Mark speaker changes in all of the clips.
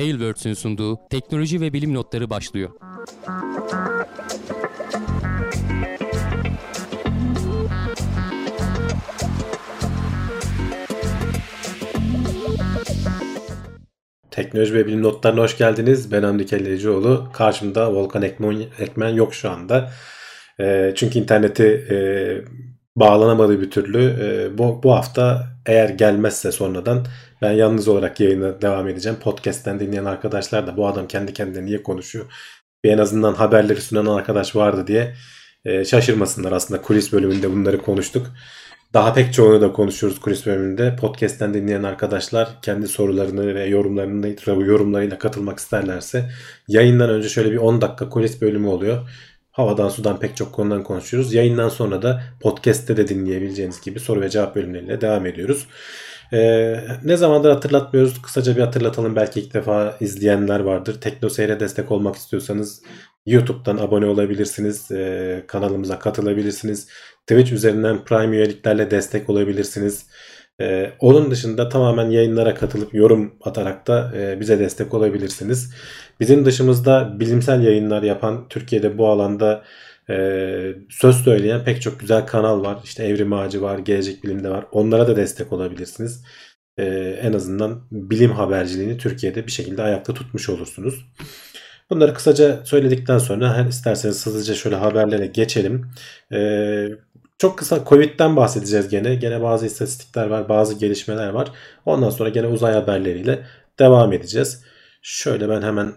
Speaker 1: Tailwords'ün sunduğu teknoloji ve bilim notları başlıyor.
Speaker 2: Teknoloji ve bilim notlarına hoş geldiniz. Ben Hamdi Kellecioğlu. Karşımda Volkan Ekmen, Ekmen yok şu anda. E, çünkü interneti e, bağlanamadı bir türlü. E, bu, bu hafta eğer gelmezse sonradan ben yalnız olarak yayına devam edeceğim. Podcast'ten dinleyen arkadaşlar da bu adam kendi kendine niye konuşuyor? Bir en azından haberleri sunan arkadaş vardı diye e, şaşırmasınlar. Aslında kulis bölümünde bunları konuştuk. Daha pek çoğunu da konuşuyoruz kulis bölümünde. Podcast'ten dinleyen arkadaşlar kendi sorularını ve yorumlarını yorumlarıyla katılmak isterlerse yayından önce şöyle bir 10 dakika kulis bölümü oluyor. Havadan sudan pek çok konudan konuşuyoruz. Yayından sonra da podcast'te de dinleyebileceğiniz gibi soru ve cevap bölümleriyle devam ediyoruz. Ee, ne zamandır hatırlatmıyoruz. Kısaca bir hatırlatalım. Belki ilk defa izleyenler vardır. Tekno Seyre destek olmak istiyorsanız YouTube'dan abone olabilirsiniz. Ee, kanalımıza katılabilirsiniz. Twitch üzerinden Prime üyeliklerle destek olabilirsiniz. Ee, onun dışında tamamen yayınlara katılıp yorum atarak da e, bize destek olabilirsiniz. Bizim dışımızda bilimsel yayınlar yapan Türkiye'de bu alanda e, söz söyleyen pek çok güzel kanal var. İşte Evrim Ağacı var, Gelecek Bilim'de var. Onlara da destek olabilirsiniz. E, en azından bilim haberciliğini Türkiye'de bir şekilde ayakta tutmuş olursunuz. Bunları kısaca söyledikten sonra her isterseniz hızlıca şöyle haberlere geçelim. Ee, çok kısa Covid'den bahsedeceğiz gene. Gene bazı istatistikler var, bazı gelişmeler var. Ondan sonra gene uzay haberleriyle devam edeceğiz. Şöyle ben hemen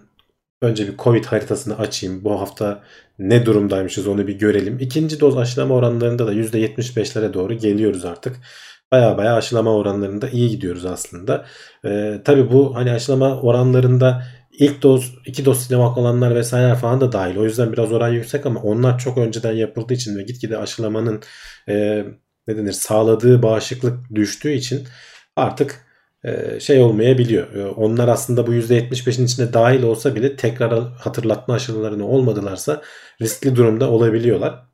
Speaker 2: önce bir Covid haritasını açayım. Bu hafta ne durumdaymışız onu bir görelim. İkinci doz aşılama oranlarında da %75'lere doğru geliyoruz artık. Baya baya aşılama oranlarında iyi gidiyoruz aslında. Ee, tabii bu hani aşılama oranlarında ilk doz, iki doz Sinovac olanlar vesaire falan da dahil. O yüzden biraz oran yüksek ama onlar çok önceden yapıldığı için ve gitgide aşılamanın e, ne denir sağladığı bağışıklık düştüğü için artık şey olmayabiliyor. E, onlar aslında bu %75'in içinde dahil olsa bile tekrar hatırlatma aşılarını olmadılarsa riskli durumda olabiliyorlar.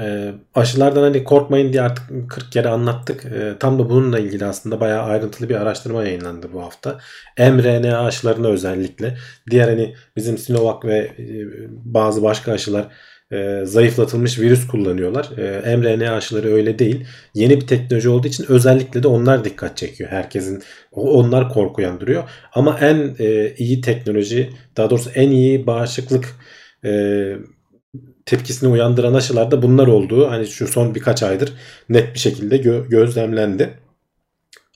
Speaker 2: E, aşılardan hani korkmayın diye artık 40 kere anlattık. E, tam da bununla ilgili aslında bayağı ayrıntılı bir araştırma yayınlandı bu hafta. mRNA aşılarına özellikle. Diğer hani bizim Sinovac ve e, bazı başka aşılar e, zayıflatılmış virüs kullanıyorlar. E, mRNA aşıları öyle değil. Yeni bir teknoloji olduğu için özellikle de onlar dikkat çekiyor. Herkesin onlar korku yandırıyor. Ama en e, iyi teknoloji daha doğrusu en iyi bağışıklık e, tepkisini uyandıran aşılarda bunlar olduğu hani şu son birkaç aydır net bir şekilde gö- gözlemlendi.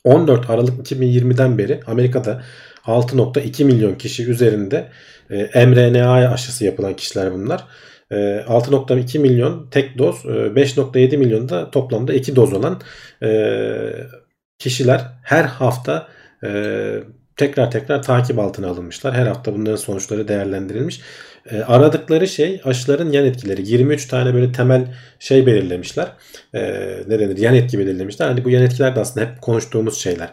Speaker 2: 14 Aralık 2020'den beri Amerika'da 6.2 milyon kişi üzerinde e, mRNA aşısı yapılan kişiler bunlar. 6.2 ee, milyon tek doz, 5.7 e, milyon da toplamda 2 doz olan e, kişiler her hafta e, tekrar tekrar takip altına alınmışlar. Her hafta bunların sonuçları değerlendirilmiş. Aradıkları şey aşıların yan etkileri. 23 tane böyle temel şey belirlemişler. Ne denir? Yan etki belirlemişler. Hani bu yan etkiler de aslında hep konuştuğumuz şeyler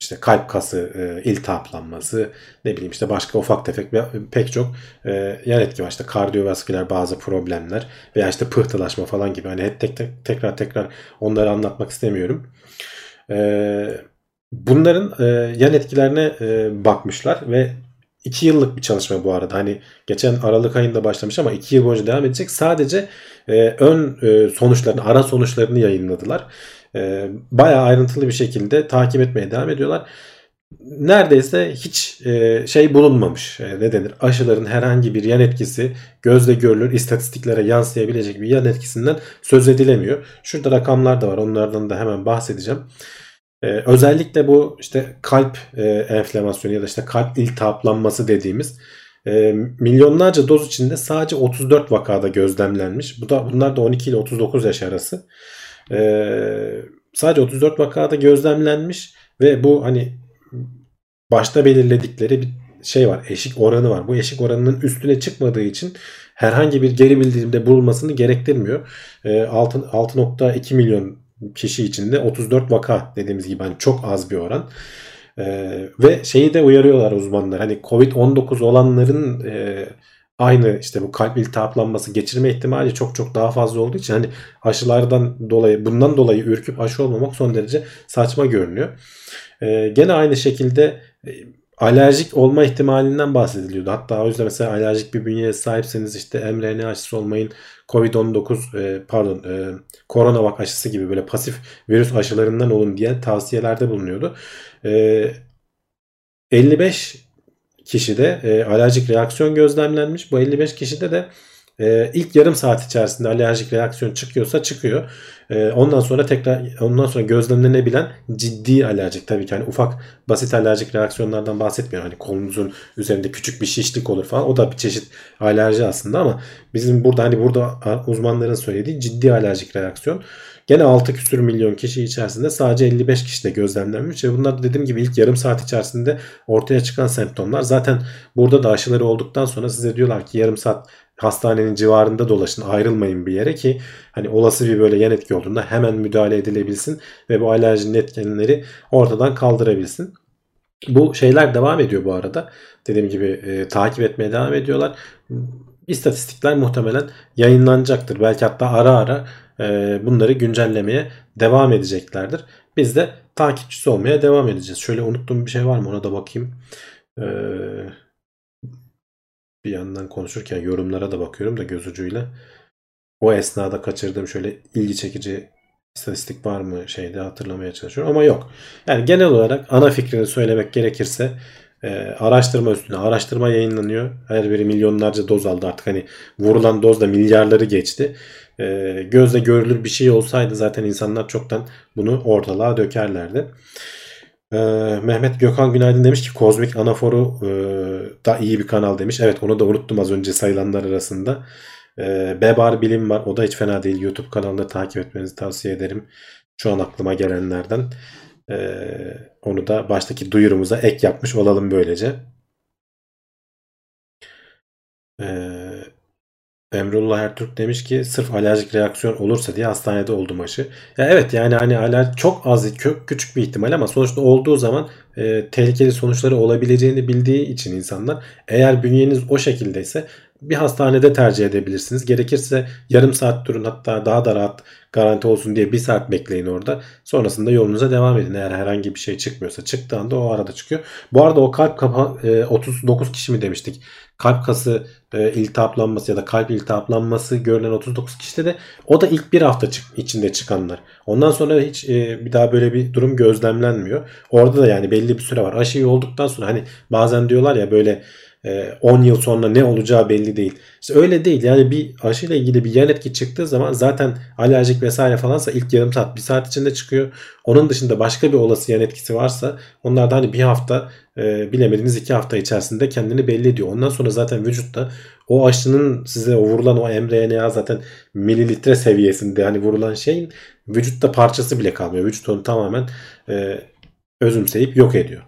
Speaker 2: işte kalp kası e, iltihaplanması ne bileyim işte başka ufak tefek pek çok e, yan etki var. İşte kardiyovasküler bazı problemler veya işte pıhtılaşma falan gibi. Hani hep tek, tek, tekrar tekrar onları anlatmak istemiyorum. E, bunların e, yan etkilerine e, bakmışlar ve 2 yıllık bir çalışma bu arada. Hani geçen Aralık ayında başlamış ama 2 yıl boyunca devam edecek. Sadece e, ön e, sonuçlarını, ara sonuçlarını yayınladılar e, bayağı ayrıntılı bir şekilde takip etmeye devam ediyorlar. Neredeyse hiç e, şey bulunmamış. E, ne denir? Aşıların herhangi bir yan etkisi gözle görülür istatistiklere yansıyabilecek bir yan etkisinden söz edilemiyor. Şurada rakamlar da var. Onlardan da hemen bahsedeceğim. Ee, özellikle bu işte kalp e, enflamasyonu ya da işte kalp iltihaplanması dediğimiz e, milyonlarca doz içinde sadece 34 vakada gözlemlenmiş. Bu da bunlar da 12 ile 39 yaş arası. Ee, sadece 34 vakada gözlemlenmiş ve bu hani başta belirledikleri bir şey var. Eşik oranı var. Bu eşik oranının üstüne çıkmadığı için herhangi bir geri bildirimde bulunmasını gerektirmiyor. E, 6.2 milyon kişi içinde 34 vaka dediğimiz gibi hani çok az bir oran. Ee, ve şeyi de uyarıyorlar uzmanlar. Hani Covid-19 olanların e, aynı işte bu kalp iltihaplanması geçirme ihtimali çok çok daha fazla olduğu için hani aşılardan dolayı bundan dolayı ürküp aşı olmamak son derece saçma görünüyor. Ee, gene aynı şekilde e, alerjik olma ihtimalinden bahsediliyordu. Hatta o yüzden mesela alerjik bir bünyeye sahipseniz işte mRNA aşısı olmayın, COVID-19 e, pardon e, koronavak aşısı gibi böyle pasif virüs aşılarından olun diye tavsiyelerde bulunuyordu. E, 55 kişide e, alerjik reaksiyon gözlemlenmiş. Bu 55 kişide de e, ilk yarım saat içerisinde alerjik reaksiyon çıkıyorsa çıkıyor. E, ondan sonra tekrar ondan sonra gözlemlenebilen ciddi alerjik tabii ki hani ufak basit alerjik reaksiyonlardan bahsetmiyorum. Hani kolunuzun üzerinde küçük bir şişlik olur falan. O da bir çeşit alerji aslında ama bizim burada hani burada uzmanların söylediği ciddi alerjik reaksiyon. Gene 6 küsür milyon kişi içerisinde sadece 55 kişide gözlemlenmiş ve bunlar dediğim gibi ilk yarım saat içerisinde ortaya çıkan semptomlar. Zaten burada da aşıları olduktan sonra size diyorlar ki yarım saat hastanenin civarında dolaşın ayrılmayın bir yere ki hani olası bir böyle yan etki olduğunda hemen müdahale edilebilsin ve bu alerjinin etkenleri ortadan kaldırabilsin. Bu şeyler devam ediyor bu arada. Dediğim gibi e, takip etmeye devam ediyorlar. İstatistikler muhtemelen yayınlanacaktır. Belki hatta ara ara e, bunları güncellemeye devam edeceklerdir. Biz de takipçisi olmaya devam edeceğiz. Şöyle unuttuğum bir şey var mı ona da bakayım. Eee bir yandan konuşurken yorumlara da bakıyorum da göz ucuyla. O esnada kaçırdığım şöyle ilgi çekici istatistik var mı şeyde hatırlamaya çalışıyorum ama yok. Yani genel olarak ana fikrini söylemek gerekirse e, araştırma üstüne araştırma yayınlanıyor. Her biri milyonlarca doz aldı artık hani vurulan doz da milyarları geçti. E, gözle görülür bir şey olsaydı zaten insanlar çoktan bunu ortalığa dökerlerdi. Ee, Mehmet Gökhan Günaydın demiş ki Kozmik Anaforu e, da iyi bir kanal demiş. Evet onu da unuttum az önce sayılanlar arasında. Ee, Bebar Bilim var. O da hiç fena değil. YouTube kanalında takip etmenizi tavsiye ederim. Şu an aklıma gelenlerden. Ee, onu da baştaki duyurumuza ek yapmış olalım böylece. Ee, Emrullah Ertürk demiş ki sırf alerjik reaksiyon olursa diye hastanede oldum aşı. Ya evet yani hani aler çok az kök küçük bir ihtimal ama sonuçta olduğu zaman e, tehlikeli sonuçları olabileceğini bildiği için insanlar eğer bünyeniz o şekildeyse bir hastanede tercih edebilirsiniz. Gerekirse yarım saat durun hatta daha da rahat garanti olsun diye bir saat bekleyin orada. Sonrasında yolunuza devam edin. Eğer herhangi bir şey çıkmıyorsa çıktığında o arada çıkıyor. Bu arada o kalp kapa 39 e, kişi mi demiştik? Kalp kası e, iltihaplanması ya da kalp iltihaplanması görülen 39 kişide de o da ilk bir hafta içinde çıkanlar. Ondan sonra hiç e, bir daha böyle bir durum gözlemlenmiyor. Orada da yani belli bir süre var. Aşıyı olduktan sonra hani bazen diyorlar ya böyle 10 ee, yıl sonra ne olacağı belli değil. İşte öyle değil. Yani bir aşıyla ilgili bir yan etki çıktığı zaman zaten alerjik vesaire falansa ilk yarım saat bir saat içinde çıkıyor. Onun dışında başka bir olası yan etkisi varsa onlar da hani bir hafta e, bilemediğiniz iki hafta içerisinde kendini belli ediyor. Ondan sonra zaten vücutta o aşının size vurulan o mRNA zaten mililitre seviyesinde hani vurulan şeyin vücutta parçası bile kalmıyor. Vücut onu tamamen e, özümseyip yok ediyor.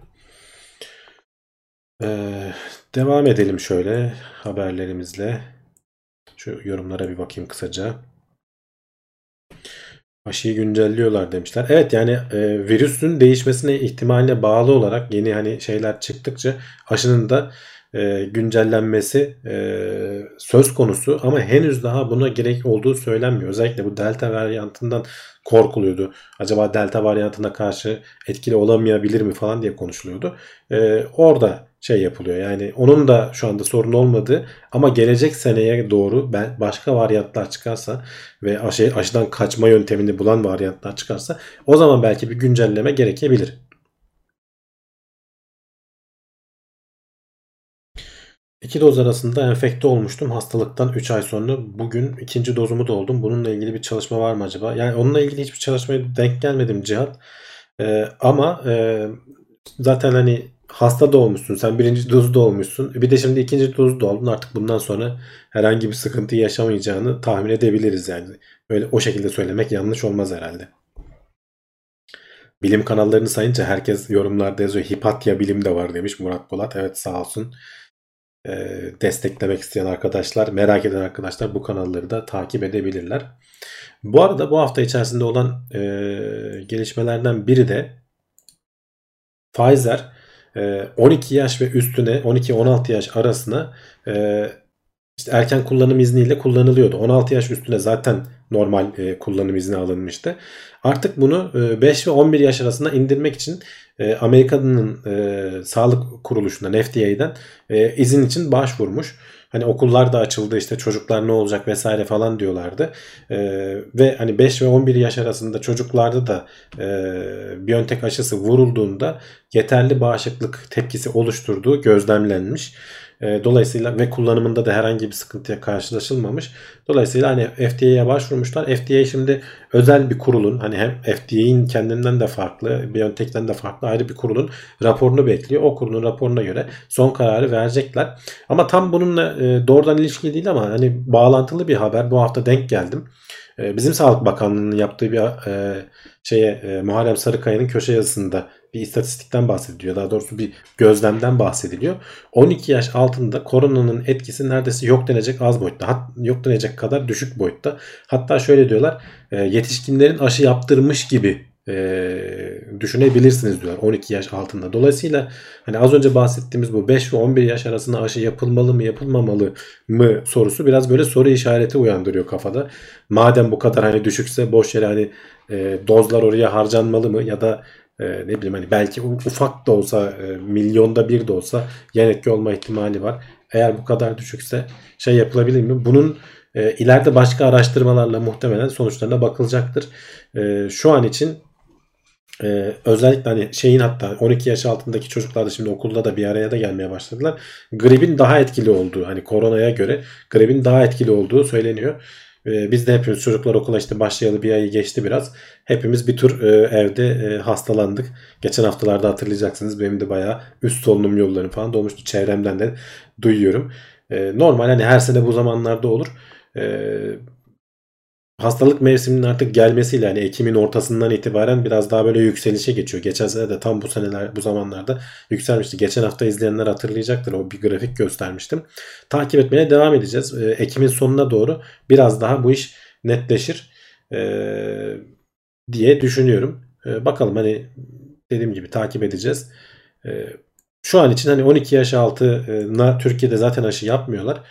Speaker 2: Ee, devam edelim şöyle haberlerimizle. Şu yorumlara bir bakayım kısaca. Aşıyı güncelliyorlar demişler. Evet yani e, virüsün değişmesine ihtimaline bağlı olarak yeni hani şeyler çıktıkça aşının da e, güncellenmesi e, söz konusu ama henüz daha buna gerek olduğu söylenmiyor. Özellikle bu delta varyantından korkuluyordu. Acaba delta varyantına karşı etkili olamayabilir mi falan diye konuşuluyordu. E, orada şey yapılıyor. Yani onun da şu anda sorun olmadı ama gelecek seneye doğru ben başka varyantlar çıkarsa ve aşı, aşıdan kaçma yöntemini bulan varyantlar çıkarsa o zaman belki bir güncelleme gerekebilir. İki doz arasında enfekte olmuştum hastalıktan 3 ay sonra. Bugün ikinci dozumu da oldum. Bununla ilgili bir çalışma var mı acaba? Yani onunla ilgili hiçbir çalışmaya denk gelmedim Cihat. Ee, ama e, zaten hani hasta da olmuşsun. Sen birinci dozu da olmuşsun. Bir de şimdi ikinci dozu da. Artık bundan sonra herhangi bir sıkıntı yaşamayacağını tahmin edebiliriz yani. Öyle o şekilde söylemek yanlış olmaz herhalde. Bilim kanallarını sayınca herkes yorumlarda yazıyor. Hipatya bilim de var demiş Murat Polat. Evet sağ olsun. Ee, desteklemek isteyen arkadaşlar, merak eden arkadaşlar bu kanalları da takip edebilirler. Bu arada bu hafta içerisinde olan e, gelişmelerden biri de Pfizer 12 ee, yaş ve üstüne 12-16 yaş arasına e, işte erken kullanım izniyle kullanılıyordu. 16 yaş üstüne zaten normal e, kullanım izni alınmıştı. Artık bunu e, 5 ve 11 yaş arasında indirmek için e, Amerika'nın e, sağlık kuruluşundan FDA'den e, izin için başvurmuş. Hani okullar da açıldı işte çocuklar ne olacak vesaire falan diyorlardı. E, ve hani 5 ve 11 yaş arasında çocuklarda da e, Biontech aşısı vurulduğunda yeterli bağışıklık tepkisi oluşturduğu gözlemlenmiş. E, dolayısıyla ve kullanımında da herhangi bir sıkıntıya karşılaşılmamış. Dolayısıyla hani FDA'ya başvurmuşlar. FDA şimdi özel bir kurulun hani hem FDA'in kendinden de farklı, BioNTech'ten de farklı ayrı bir kurulun raporunu bekliyor. O kurulun raporuna göre son kararı verecekler. Ama tam bununla e, doğrudan ilişkili değil ama hani bağlantılı bir haber. Bu hafta denk geldim. E, bizim Sağlık Bakanlığı'nın yaptığı bir şeye e, Muharrem Sarıkaya'nın köşe yazısında bir istatistikten bahsediliyor. Daha doğrusu bir gözlemden bahsediliyor. 12 yaş altında koronanın etkisi neredeyse yok denecek az boyutta. Hat, yok denecek kadar düşük boyutta. Hatta şöyle diyorlar e, yetişkinlerin aşı yaptırmış gibi e, düşünebilirsiniz diyorlar 12 yaş altında. Dolayısıyla hani az önce bahsettiğimiz bu 5 ve 11 yaş arasında aşı yapılmalı mı yapılmamalı mı sorusu biraz böyle soru işareti uyandırıyor kafada. Madem bu kadar hani düşükse boş yere hani e, dozlar oraya harcanmalı mı ya da e, ne bileyim hani belki ufak da olsa e, milyonda bir de olsa yan etki olma ihtimali var. Eğer bu kadar düşükse şey yapılabilir mi? Bunun e, ileride başka araştırmalarla muhtemelen sonuçlarına bakılacaktır. E, şu an için ee, özellikle hani şeyin hatta 12 yaş altındaki çocuklar da şimdi okulda da bir araya da gelmeye başladılar. Gripin daha etkili olduğu hani koronaya göre gripin daha etkili olduğu söyleniyor. Ee, biz de hepimiz çocuklar okula işte başlayalı bir ayı geçti biraz. Hepimiz bir tur e, evde e, hastalandık. Geçen haftalarda hatırlayacaksınız benim de bayağı üst solunum yollarım falan dolmuştu. Çevremden de duyuyorum. E, normal hani her sene bu zamanlarda olur. E, hastalık mevsiminin artık gelmesiyle hani Ekim'in ortasından itibaren biraz daha böyle yükselişe geçiyor. Geçen sene de tam bu seneler bu zamanlarda yükselmişti. Geçen hafta izleyenler hatırlayacaktır. O bir grafik göstermiştim. Takip etmeye devam edeceğiz. Ee, Ekim'in sonuna doğru biraz daha bu iş netleşir ee, diye düşünüyorum. Ee, bakalım hani dediğim gibi takip edeceğiz. Şu an için hani 12 yaş altına Türkiye'de zaten aşı yapmıyorlar.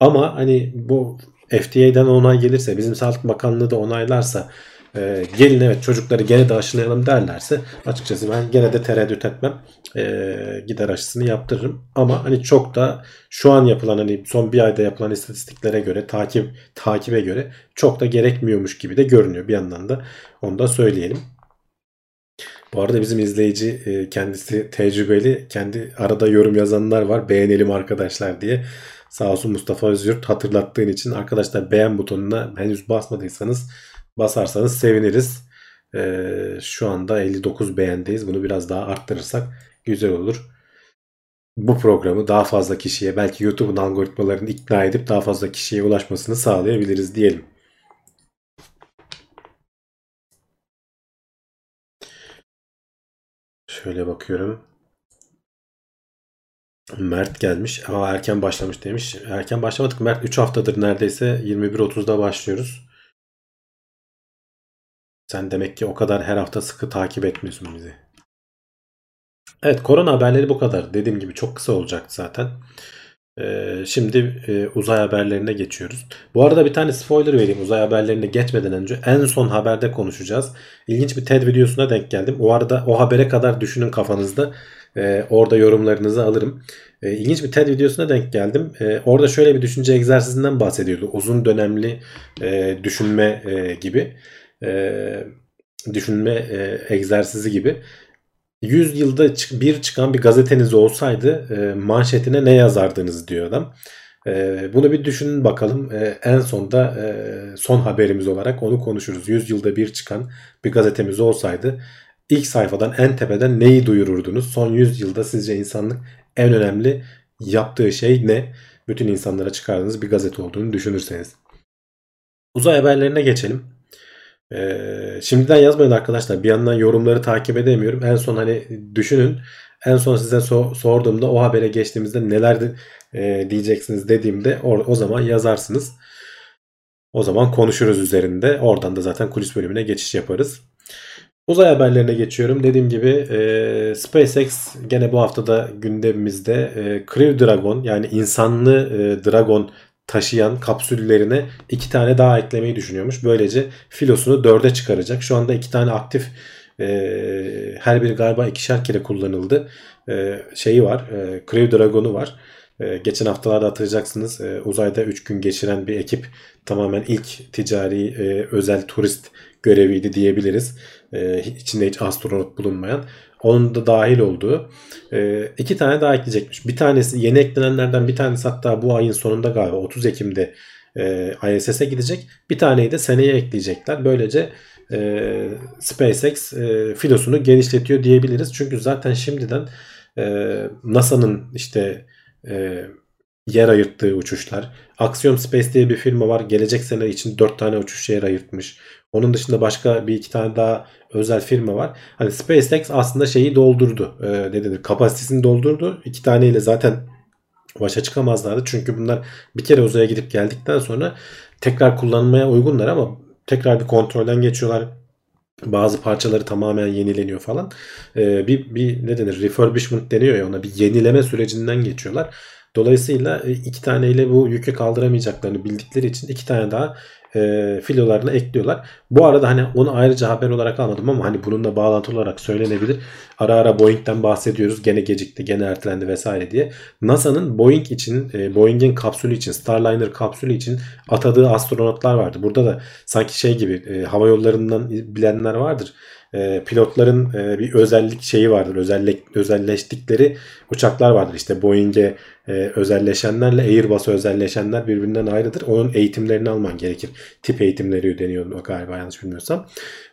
Speaker 2: Ama hani bu FDA'den onay gelirse bizim Sağlık Bakanlığı da onaylarsa e, gelin evet çocukları gene de aşılayalım derlerse açıkçası ben gene de tereddüt etmem. E, gider aşısını yaptırırım. Ama hani çok da şu an yapılan hani son bir ayda yapılan istatistiklere göre takip takibe göre çok da gerekmiyormuş gibi de görünüyor bir yandan da onu da söyleyelim. Bu arada bizim izleyici e, kendisi tecrübeli. Kendi arada yorum yazanlar var. Beğenelim arkadaşlar diye. Sağ olsun Mustafa Özyurt hatırlattığın için arkadaşlar beğen butonuna henüz basmadıysanız basarsanız seviniriz. Ee, şu anda 59 beğendeyiz. Bunu biraz daha arttırırsak güzel olur. Bu programı daha fazla kişiye belki YouTube'un algoritmalarını ikna edip daha fazla kişiye ulaşmasını sağlayabiliriz diyelim. Şöyle bakıyorum. Mert gelmiş. Aa, erken başlamış demiş. Erken başlamadık. Mert 3 haftadır neredeyse 21.30'da başlıyoruz. Sen demek ki o kadar her hafta sıkı takip etmiyorsun bizi. Evet korona haberleri bu kadar. Dediğim gibi çok kısa olacak zaten. Ee, şimdi e, uzay haberlerine geçiyoruz. Bu arada bir tane spoiler vereyim uzay haberlerine geçmeden önce. En son haberde konuşacağız. İlginç bir TED videosuna denk geldim. O arada o habere kadar düşünün kafanızda. E, orada yorumlarınızı alırım. E, ilginç bir TED videosuna denk geldim. Orada şöyle bir düşünce egzersizinden bahsediyordu. Uzun dönemli e, düşünme e, gibi. Düşünme egzersizi gibi. 100 yılda bir çıkan bir gazeteniz olsaydı e, manşetine ne yazardınız diyor adam. E, bunu bir düşünün bakalım. E, en sonda son haberimiz olarak onu konuşuruz. 100 yılda bir çıkan bir gazetemiz olsaydı ilk sayfadan en tepeden neyi duyururdunuz? Son 100 yılda sizce insanlık en önemli yaptığı şey ne? Bütün insanlara çıkardığınız bir gazete olduğunu düşünürseniz. Uzay haberlerine geçelim. Ee, şimdiden yazmayın arkadaşlar. Bir yandan yorumları takip edemiyorum. En son hani düşünün. En son size so- sorduğumda o habere geçtiğimizde neler e, diyeceksiniz dediğimde o, o zaman yazarsınız. O zaman konuşuruz üzerinde. Oradan da zaten kulis bölümüne geçiş yaparız. Uzay haberlerine geçiyorum. Dediğim gibi e, SpaceX gene bu haftada gündemimizde e, Crew Dragon yani insanlı e, Dragon taşıyan kapsüllerine iki tane daha eklemeyi düşünüyormuş. Böylece filosunu dörde çıkaracak. Şu anda iki tane aktif e, her biri galiba ikişer kere kullanıldı. E, şeyi var. E, Crew Dragon'u var. E, geçen haftalarda hatırlayacaksınız e, uzayda 3 gün geçiren bir ekip tamamen ilk ticari e, özel turist göreviydi diyebiliriz. E, içinde hiç astronot bulunmayan. Onun da dahil olduğu e, iki tane daha ekleyecekmiş. Bir tanesi yeni eklenenlerden bir tanesi hatta bu ayın sonunda galiba 30 Ekim'de e, ISS'e gidecek. Bir taneyi de seneye ekleyecekler. Böylece e, SpaceX e, filosunu genişletiyor diyebiliriz. Çünkü zaten şimdiden e, NASA'nın işte e, yer ayırttığı uçuşlar. Axiom Space diye bir firma var. Gelecek sene için 4 tane uçuş yer ayırtmış. Onun dışında başka bir iki tane daha özel firma var. Hani SpaceX aslında şeyi doldurdu. E, ne denir? Kapasitesini doldurdu. İki taneyle zaten başa çıkamazlardı. Çünkü bunlar bir kere uzaya gidip geldikten sonra tekrar kullanmaya uygunlar ama tekrar bir kontrolden geçiyorlar. Bazı parçaları tamamen yenileniyor falan. Ee, bir, bir ne denir refurbishment deniyor ya ona bir yenileme sürecinden geçiyorlar. Dolayısıyla e, iki taneyle bu yükü kaldıramayacaklarını bildikleri için iki tane daha e, filolarına ekliyorlar. Bu arada hani onu ayrıca haber olarak almadım ama hani bununla bağlantılı olarak söylenebilir. Ara ara Boeing'den bahsediyoruz. Gene gecikti, gene ertelendi vesaire diye. NASA'nın Boeing için, e, Boeing'in kapsülü için, Starliner kapsülü için atadığı astronotlar vardı. Burada da sanki şey gibi e, hava yollarından bilenler vardır e, pilotların e, bir özellik şeyi vardır. Özellik, özelleştikleri uçaklar vardır. İşte Boeing'e e, özelleşenlerle Airbus'a özelleşenler birbirinden ayrıdır. Onun eğitimlerini alman gerekir. Tip eğitimleri ödeniyor galiba yanlış bilmiyorsam.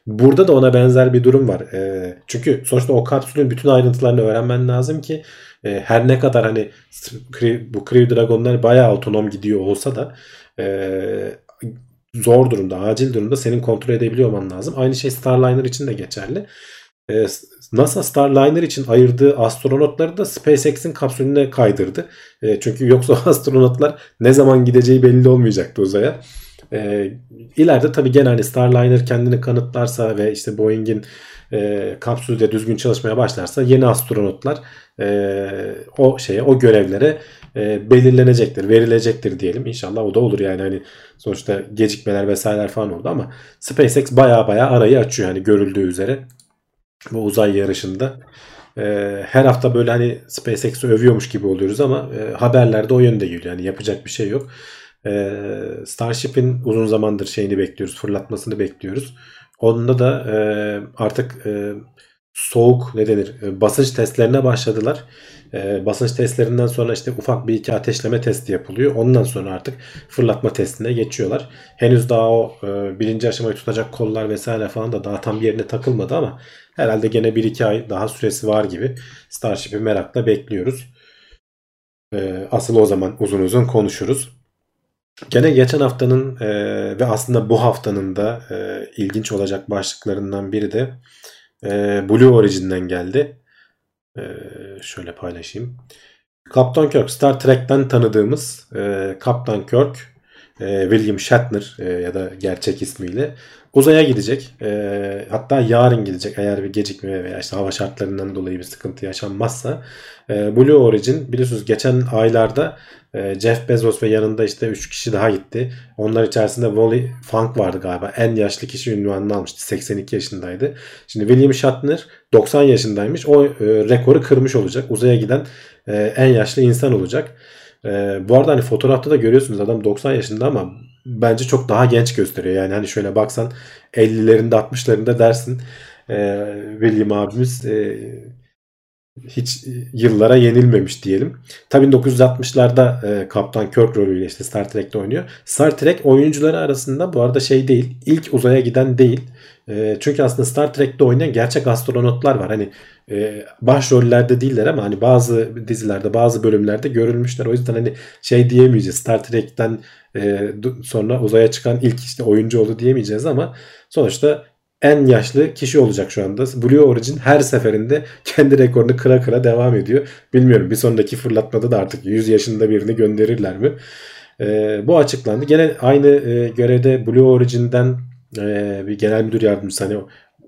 Speaker 2: Burada da ona benzer bir durum var. E, çünkü sonuçta o kapsülün bütün ayrıntılarını öğrenmen lazım ki her ne kadar hani bu Crew Dragon'lar bayağı otonom gidiyor olsa da zor durumda, acil durumda senin kontrol edebiliyor olman lazım. Aynı şey Starliner için de geçerli. Ee, NASA Starliner için ayırdığı astronotları da SpaceX'in kapsülüne kaydırdı. Ee, çünkü yoksa astronotlar ne zaman gideceği belli olmayacaktı uzaya. E, tabii gene hani Starliner kendini kanıtlarsa ve işte Boeing'in e, kapsülü de düzgün çalışmaya başlarsa yeni astronotlar e, o şeye o görevlere e, belirlenecektir, verilecektir diyelim. İnşallah o da olur yani hani sonuçta gecikmeler vesaireler falan oldu ama SpaceX baya baya arayı açıyor hani görüldüğü üzere bu uzay yarışında. E, her hafta böyle hani SpaceX'i övüyormuş gibi oluyoruz ama e, haberlerde o yönde geliyor. Yani yapacak bir şey yok. E, Starship'in uzun zamandır şeyini bekliyoruz, fırlatmasını bekliyoruz. Onda da e, artık e, soğuk ne denir e, basınç testlerine başladılar. E, basınç testlerinden sonra işte ufak bir iki ateşleme testi yapılıyor. Ondan sonra artık fırlatma testine geçiyorlar. Henüz daha o e, birinci aşamayı tutacak kollar vesaire falan da daha tam yerine takılmadı ama herhalde gene 1-2 ay daha süresi var gibi Starship'i merakla bekliyoruz. E, asıl o zaman uzun uzun konuşuruz. Gene geçen haftanın e, ve aslında bu haftanın da e, ilginç olacak başlıklarından biri de e, Blue Origin'den geldi. E, şöyle paylaşayım. Kaptan Kirk, Star Trek'ten tanıdığımız e, Kaptan Kirk, e, William Shatner e, ya da gerçek ismiyle uzaya gidecek. E, hatta yarın gidecek eğer bir gecikme veya işte hava şartlarından dolayı bir sıkıntı yaşanmazsa. Blue Origin biliyorsunuz geçen aylarda Jeff Bezos ve yanında işte 3 kişi daha gitti. Onlar içerisinde Wally Funk vardı galiba. En yaşlı kişi ünvanını almıştı. 82 yaşındaydı. Şimdi William Shatner 90 yaşındaymış. O e, rekoru kırmış olacak. Uzaya giden e, en yaşlı insan olacak. E, bu arada hani fotoğrafta da görüyorsunuz adam 90 yaşında ama bence çok daha genç gösteriyor. Yani hani şöyle baksan 50'lerinde 60'larında dersin e, William abimiz e, hiç yıllara yenilmemiş diyelim. Tabii 1960'larda e, Kaptan Kirk rolüyle işte Star Trek'te oynuyor. Star Trek oyuncuları arasında bu arada şey değil. ilk uzaya giden değil. E, çünkü aslında Star Trek'te oynayan gerçek astronotlar var. Hani e, başrollerde değiller ama hani bazı dizilerde bazı bölümlerde görülmüşler. O yüzden hani şey diyemeyeceğiz. Star Trek'ten e, sonra uzaya çıkan ilk işte oyuncu oldu diyemeyeceğiz ama sonuçta en yaşlı kişi olacak şu anda. Blue Origin her seferinde kendi rekorunu kıra kıra devam ediyor. Bilmiyorum bir sonraki fırlatmada da artık 100 yaşında birini gönderirler mi? E, bu açıklandı. Gene aynı e, görevde Blue Origin'den e, bir genel müdür yardımcısı hani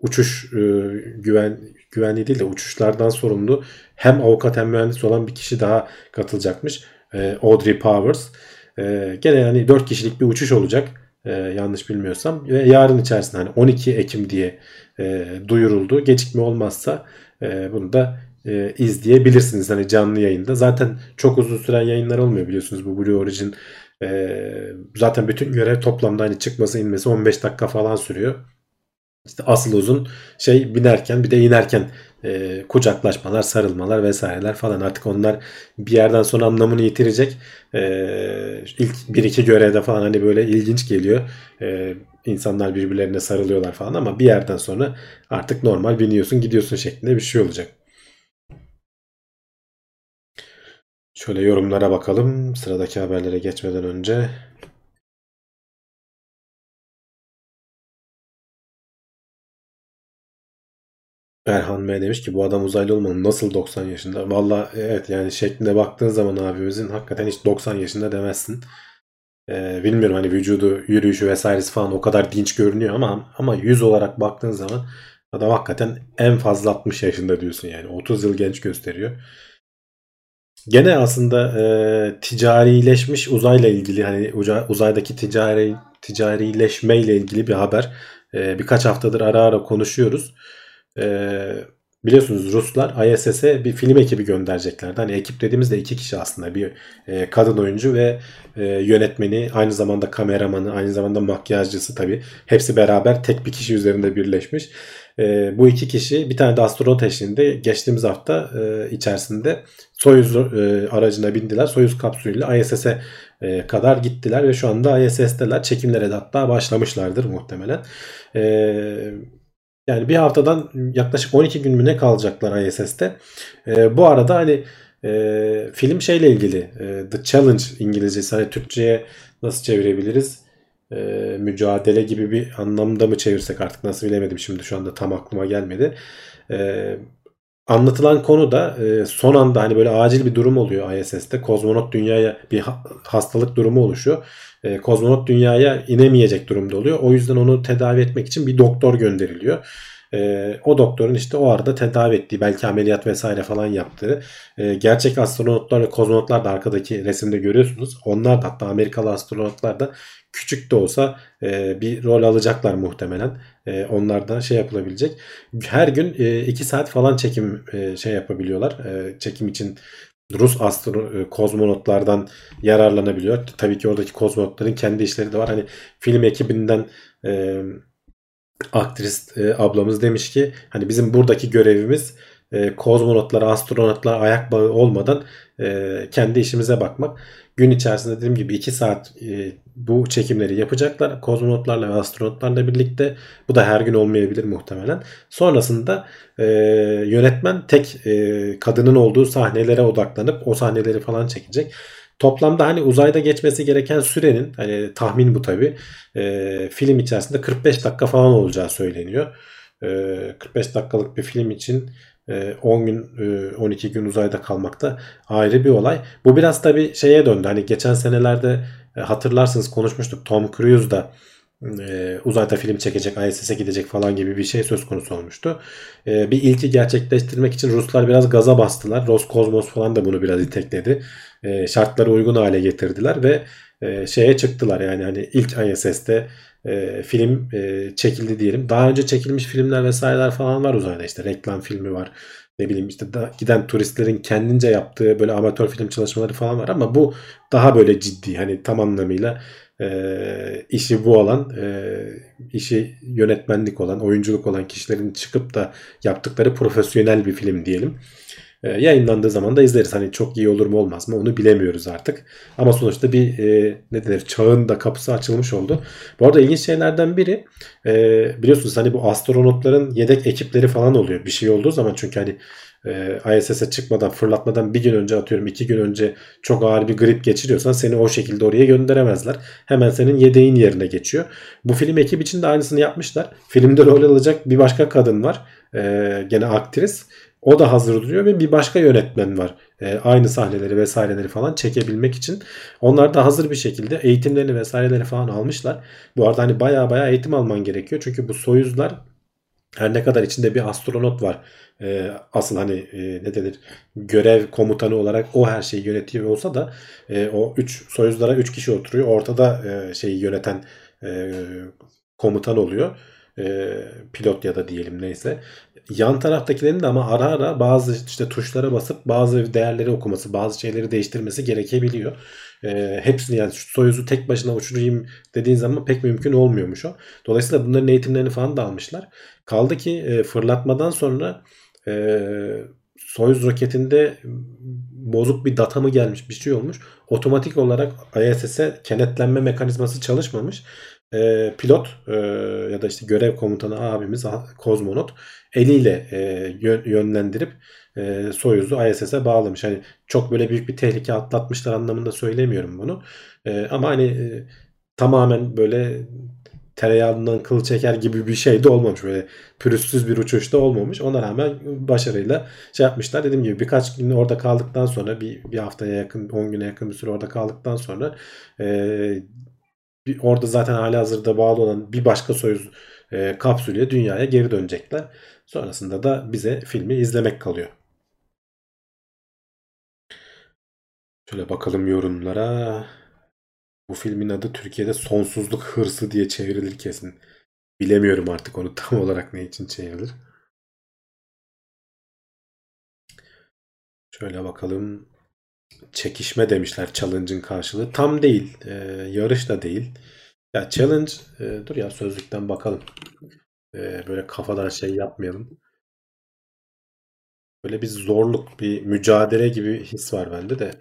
Speaker 2: uçuş e, güven güvenliği değil de uçuşlardan sorumlu hem avukat hem mühendis olan bir kişi daha katılacakmış. E, Audrey Powers. E, gene yani 4 kişilik bir uçuş olacak. E, yanlış bilmiyorsam. Ve yarın içerisinde hani 12 Ekim diye e, duyuruldu. Gecikme olmazsa e, bunu da e, izleyebilirsiniz hani canlı yayında. Zaten çok uzun süren yayınlar olmuyor biliyorsunuz bu Blue Origin. E, zaten bütün görev toplamda hani çıkması inmesi 15 dakika falan sürüyor. İşte asıl uzun şey binerken bir de inerken e, kucaklaşmalar, sarılmalar vesaireler falan artık onlar bir yerden sonra anlamını yitirecek. E, ilk bir iki görevde falan hani böyle ilginç geliyor. E, insanlar birbirlerine sarılıyorlar falan ama bir yerden sonra artık normal biniyorsun gidiyorsun şeklinde bir şey olacak. Şöyle yorumlara bakalım sıradaki haberlere geçmeden önce. Erhan M demiş ki bu adam uzaylı olmalı nasıl 90 yaşında? Valla evet yani şekline baktığın zaman abimizin hakikaten hiç 90 yaşında demezsin. Ee, bilmiyorum hani vücudu, yürüyüşü vesairesi falan o kadar dinç görünüyor ama ama yüz olarak baktığın zaman adam hakikaten en fazla 60 yaşında diyorsun yani 30 yıl genç gösteriyor. Gene aslında e, ticarileşmiş uzayla ilgili hani uzaydaki ticari ticarileşmeyle ilgili bir haber. E, birkaç haftadır ara ara konuşuyoruz. E, biliyorsunuz Ruslar ISS'e bir film ekibi göndereceklerdi. Hani ekip dediğimizde iki kişi aslında. Bir e, kadın oyuncu ve e, yönetmeni, aynı zamanda kameramanı, aynı zamanda makyajcısı tabii. Hepsi beraber tek bir kişi üzerinde birleşmiş. E, bu iki kişi bir tane de astronot eşliğinde geçtiğimiz hafta e, içerisinde Soyuz e, aracına bindiler. Soyuz kapsülüyle ISS'e e, kadar gittiler ve şu anda ISS'teler. Çekimlere de hatta başlamışlardır muhtemelen. E, yani bir haftadan yaklaşık 12 gün mü ne kalacaklar ISS'te. E, bu arada hani e, film şeyle ilgili e, The Challenge İngilizcesi hani Türkçe'ye nasıl çevirebiliriz? E, mücadele gibi bir anlamda mı çevirsek artık nasıl bilemedim şimdi şu anda tam aklıma gelmedi. E, anlatılan konu da e, son anda hani böyle acil bir durum oluyor ISS'te. Kozmonot dünyaya bir hastalık durumu oluşuyor. E, kozmonot dünyaya inemeyecek durumda oluyor. O yüzden onu tedavi etmek için bir doktor gönderiliyor. E, o doktorun işte o arada tedavi ettiği belki ameliyat vesaire falan yaptığı gerçek astronotlar ve kozmonotlar da arkadaki resimde görüyorsunuz. Onlar da hatta Amerikalı astronotlar da küçük de olsa bir rol alacaklar muhtemelen. E, şey yapılabilecek. Her gün 2 e, saat falan çekim e, şey yapabiliyorlar. E, çekim için Rus astro kozmonotlardan yararlanabiliyor. Tabii ki oradaki kozmonotların kendi işleri de var. Hani film ekibinden e, ablamız demiş ki hani bizim buradaki görevimiz e, kozmonotlar, astronotlar ayak bağı olmadan e, kendi işimize bakmak. Gün içerisinde dediğim gibi 2 saat e, bu çekimleri yapacaklar. Kozmonotlarla ve astronotlarla birlikte. Bu da her gün olmayabilir muhtemelen. Sonrasında e, yönetmen tek e, kadının olduğu sahnelere odaklanıp o sahneleri falan çekecek. Toplamda hani uzayda geçmesi gereken sürenin hani tahmin bu tabi e, film içerisinde 45 dakika falan olacağı söyleniyor. E, 45 dakikalık bir film için 10 gün 12 gün uzayda kalmak da ayrı bir olay. Bu biraz tabi şeye döndü. Hani geçen senelerde hatırlarsınız konuşmuştuk. Tom Cruise da uzayda film çekecek, ISS'e gidecek falan gibi bir şey söz konusu olmuştu. bir ilki gerçekleştirmek için Ruslar biraz gaza bastılar. Roskosmos falan da bunu biraz itekledi. şartları uygun hale getirdiler ve şeye çıktılar yani hani ilk ISS'te e, film e, çekildi diyelim. Daha önce çekilmiş filmler vesaireler falan var uzayda işte reklam filmi var. Ne bileyim işte da, giden turistlerin kendince yaptığı böyle amatör film çalışmaları falan var ama bu daha böyle ciddi hani tam anlamıyla e, işi bu olan e, işi yönetmenlik olan oyunculuk olan kişilerin çıkıp da yaptıkları profesyonel bir film diyelim. E, yayınlandığı zaman da izleriz. Hani çok iyi olur mu olmaz mı onu bilemiyoruz artık. Ama sonuçta bir e, ne denir çağın da kapısı açılmış oldu. Bu arada ilginç şeylerden biri e, biliyorsunuz hani bu astronotların yedek ekipleri falan oluyor. Bir şey olduğu zaman çünkü hani e, ISS'e çıkmadan fırlatmadan bir gün önce atıyorum iki gün önce çok ağır bir grip geçiriyorsan seni o şekilde oraya gönderemezler. Hemen senin yedeğin yerine geçiyor. Bu film ekip için de aynısını yapmışlar. Filmde rol alacak bir başka kadın var. E, gene aktris. O da hazır duruyor ve bir başka yönetmen var. E, aynı sahneleri vesaireleri falan çekebilmek için. Onlar da hazır bir şekilde eğitimlerini vesaireleri falan almışlar. Bu arada hani baya baya eğitim alman gerekiyor. Çünkü bu Soyuzlar her ne kadar içinde bir astronot var. E, asıl hani e, ne denir görev komutanı olarak o her şeyi yönetiyor olsa da e, o 3 soyuzlara 3 kişi oturuyor. Ortada e, şeyi yöneten e, komutan oluyor. E, pilot ya da diyelim neyse. Yan taraftakilerin de ama ara ara bazı işte tuşlara basıp bazı değerleri okuması, bazı şeyleri değiştirmesi gerekebiliyor. E, hepsini yani Soyuz'u tek başına uçurayım dediğin zaman pek mümkün olmuyormuş o. Dolayısıyla bunların eğitimlerini falan da almışlar. Kaldı ki e, fırlatmadan sonra e, Soyuz roketinde bozuk bir data mı gelmiş bir şey olmuş. Otomatik olarak ISS'e kenetlenme mekanizması çalışmamış. E, pilot e, ya da işte görev komutanı abimiz kozmonot eliyle e, yönlendirip e, Soyuz'u ISS'e bağlamış. Hani çok böyle büyük bir tehlike atlatmışlar anlamında söylemiyorum bunu. E, ama hani e, tamamen böyle tereyağından kıl çeker gibi bir şey de olmamış. Böyle pürüzsüz bir uçuşta olmamış. Ona rağmen başarıyla şey yapmışlar. Dediğim gibi birkaç gün orada kaldıktan sonra bir, bir haftaya yakın 10 güne yakın bir süre orada kaldıktan sonra e, orada zaten hali hazırda bağlı olan bir başka Soyuz e, kapsülüyle dünyaya geri dönecekler. Sonrasında da bize filmi izlemek kalıyor. Şöyle bakalım yorumlara. Bu filmin adı Türkiye'de Sonsuzluk Hırsı diye çevrilir kesin. Bilemiyorum artık onu tam olarak ne için çevrilir. Şöyle bakalım. Çekişme demişler challenge'ın karşılığı. Tam değil. E, yarış da değil. Ya challenge e, dur ya sözlükten bakalım. E, böyle kafadan şey yapmayalım. Böyle bir zorluk, bir mücadele gibi his var bende de.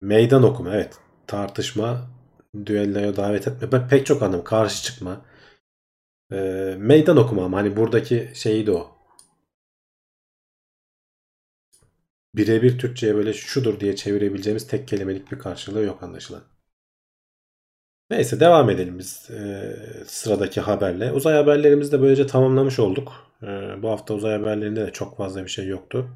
Speaker 2: Meydan okuma evet. Tartışma, düelloya davet etme. Ben pek çok anlam. Karşı çıkma. E, meydan okuma ama hani buradaki şeyi de o. Birebir Türkçe'ye böyle şudur diye çevirebileceğimiz tek kelimelik bir karşılığı yok anlaşılan. Neyse devam edelim biz e, sıradaki haberle. Uzay haberlerimizi de böylece tamamlamış olduk. E, bu hafta uzay haberlerinde de çok fazla bir şey yoktu.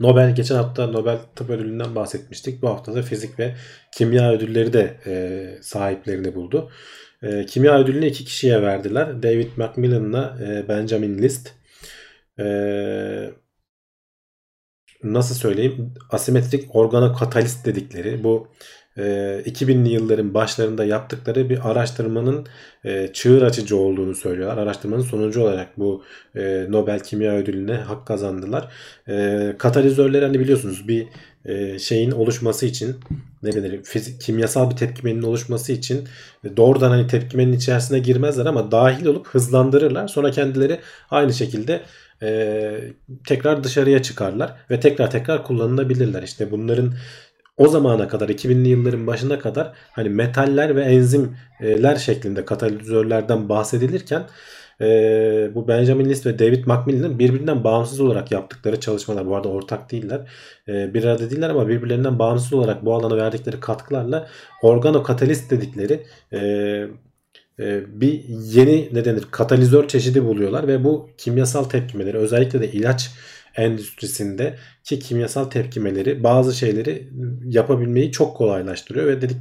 Speaker 2: Nobel geçen hafta Nobel Tıp Ödülü'nden bahsetmiştik. Bu hafta da fizik ve kimya ödülleri de e, sahiplerini buldu. E, kimya ödülünü iki kişiye verdiler. David Macmillan'la e, Benjamin List. E, nasıl söyleyeyim? Asimetrik organokatalist dedikleri bu 2000'li yılların başlarında yaptıkları bir araştırmanın çığır açıcı olduğunu söylüyorlar. Araştırmanın sonucu olarak bu Nobel Kimya Ödülü'ne hak kazandılar. Katalizörler hani biliyorsunuz bir şeyin oluşması için ne denir fizik kimyasal bir tepkimenin oluşması için doğrudan hani tepkimenin içerisine girmezler ama dahil olup hızlandırırlar. Sonra kendileri aynı şekilde e, tekrar dışarıya çıkarlar ve tekrar tekrar kullanılabilirler. İşte bunların o zamana kadar 2000'li yılların başına kadar hani metaller ve enzimler şeklinde katalizörlerden bahsedilirken e, bu Benjamin List ve David Macmillan'ın birbirinden bağımsız olarak yaptıkları çalışmalar bu arada ortak değiller. E, bir arada değiller ama birbirlerinden bağımsız olarak bu alana verdikleri katkılarla organokatalist dedikleri e, e, bir yeni ne denir katalizör çeşidi buluyorlar ve bu kimyasal tepkimeleri özellikle de ilaç endüstrisinde ki kimyasal tepkimeleri bazı şeyleri yapabilmeyi çok kolaylaştırıyor ve dedik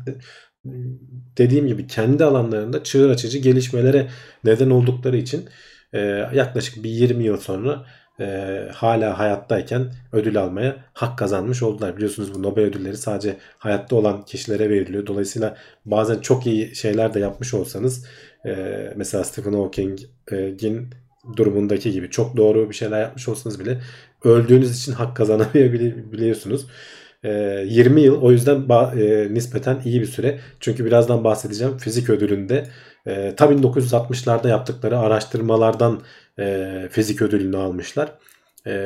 Speaker 2: dediğim gibi kendi alanlarında çığır açıcı gelişmelere neden oldukları için e, yaklaşık bir 20 yıl sonra e, hala hayattayken ödül almaya hak kazanmış oldular. Biliyorsunuz bu Nobel ödülleri sadece hayatta olan kişilere veriliyor. Dolayısıyla bazen çok iyi şeyler de yapmış olsanız e, mesela Stephen Hawking'in durumundaki gibi çok doğru bir şeyler yapmış olsanız bile öldüğünüz için hak kazanamayabiliyorsunuz. E, 20 yıl o yüzden e, nispeten iyi bir süre. Çünkü birazdan bahsedeceğim fizik ödülünde e, ta 1960'larda yaptıkları araştırmalardan e, fizik ödülünü almışlar. E,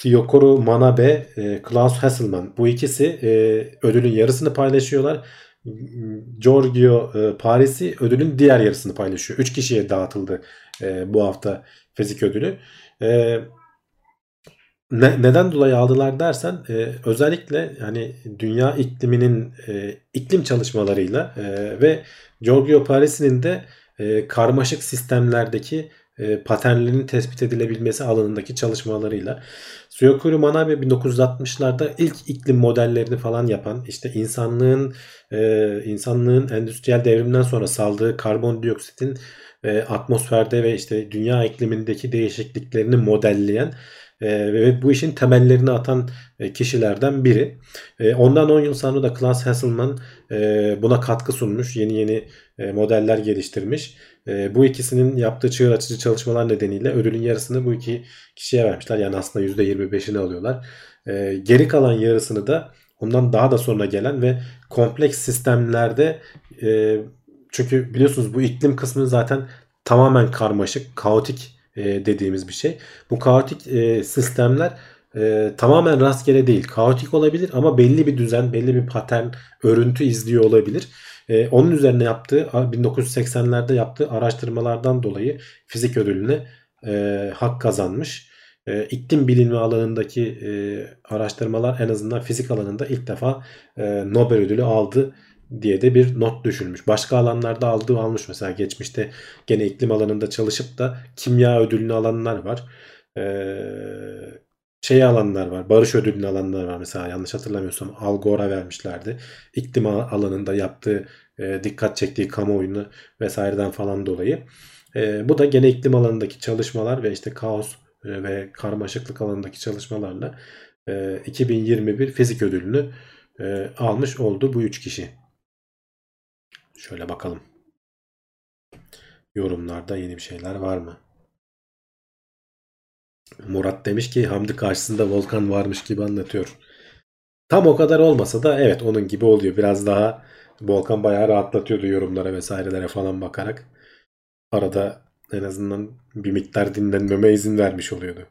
Speaker 2: Syokoro Manabe, Klaus Hasselmann bu ikisi e, ödülün yarısını paylaşıyorlar. Giorgio e, Paris'i ödülün diğer yarısını paylaşıyor. 3 kişiye dağıtıldı e, bu hafta fizik ödülü. E, ne, neden dolayı aldılar dersen e, özellikle hani dünya ikliminin e, iklim çalışmalarıyla e, ve Giorgio Paris'in de e, karmaşık sistemlerdeki e, paternlerinin tespit edilebilmesi alanındaki çalışmalarıyla. Suyokuru Manabe 1960'larda ilk iklim modellerini falan yapan işte insanlığın e, insanlığın endüstriyel devrimden sonra saldığı karbondioksitin e, atmosferde ve işte dünya iklimindeki değişikliklerini modelleyen e, ve bu işin temellerini atan e, kişilerden biri. E, ondan 10 yıl sonra da Klaus Hasselmann e, buna katkı sunmuş. Yeni yeni e, modeller geliştirmiş. E, bu ikisinin yaptığı çığır açıcı çalışmalar nedeniyle ödülün yarısını bu iki kişiye vermişler. Yani aslında %25'ini alıyorlar. E, geri kalan yarısını da ondan daha da sonra gelen ve kompleks sistemlerde e, çünkü biliyorsunuz bu iklim kısmı zaten tamamen karmaşık, kaotik e, dediğimiz bir şey. Bu kaotik e, sistemler e, tamamen rastgele değil. Kaotik olabilir ama belli bir düzen, belli bir patern, örüntü izliyor olabilir. Onun üzerine yaptığı 1980'lerde yaptığı araştırmalardan dolayı fizik ödülüne hak kazanmış. E, iklim bilimi alanındaki araştırmalar en azından fizik alanında ilk defa Nobel ödülü aldı diye de bir not düşülmüş. Başka alanlarda aldığı almış. Mesela geçmişte gene iklim alanında çalışıp da kimya ödülünü alanlar var. Ee, şey alanlar var. Barış ödülünü alanlar var. Mesela yanlış hatırlamıyorsam Al Gore'a vermişlerdi. İklim alanında yaptığı e, dikkat çektiği kamuoyunu vesaireden falan dolayı. E, bu da gene iklim alanındaki çalışmalar ve işte kaos e, ve karmaşıklık alanındaki çalışmalarla e, 2021 fizik ödülünü e, almış oldu bu üç kişi. Şöyle bakalım. Yorumlarda yeni bir şeyler var mı? Murat demiş ki Hamdi karşısında Volkan varmış gibi anlatıyor. Tam o kadar olmasa da evet onun gibi oluyor. Biraz daha Volkan bayağı rahatlatıyordu yorumlara vesairelere falan bakarak. Arada en azından bir miktar dinlenmeme izin vermiş oluyordu.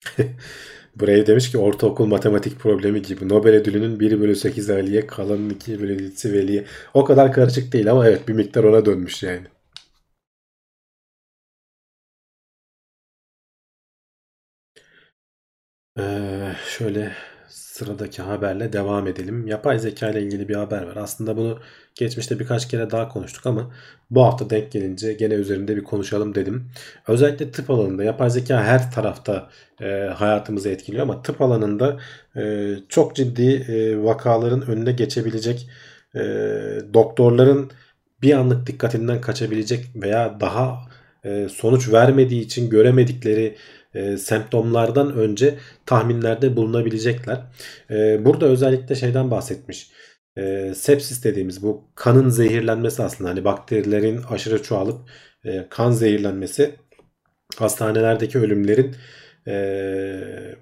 Speaker 2: Buraya demiş ki ortaokul matematik problemi gibi. Nobel ödülünün 1 bölü 8 Ali'ye kalanın 2 bölü 7'si Veli'ye. O kadar karışık değil ama evet bir miktar ona dönmüş yani. Ee, şöyle sıradaki haberle devam edelim. Yapay zeka ile ilgili bir haber var. Aslında bunu geçmişte birkaç kere daha konuştuk ama bu hafta denk gelince gene üzerinde bir konuşalım dedim. Özellikle tıp alanında yapay zeka her tarafta e, hayatımızı etkiliyor ama tıp alanında e, çok ciddi e, vakaların önüne geçebilecek e, doktorların bir anlık dikkatinden kaçabilecek veya daha e, sonuç vermediği için göremedikleri e, semptomlardan önce tahminlerde bulunabilecekler. E, burada özellikle şeyden bahsetmiş. E, sepsis dediğimiz bu kanın zehirlenmesi aslında hani bakterilerin aşırı çoğalıp e, kan zehirlenmesi hastanelerdeki ölümlerin e,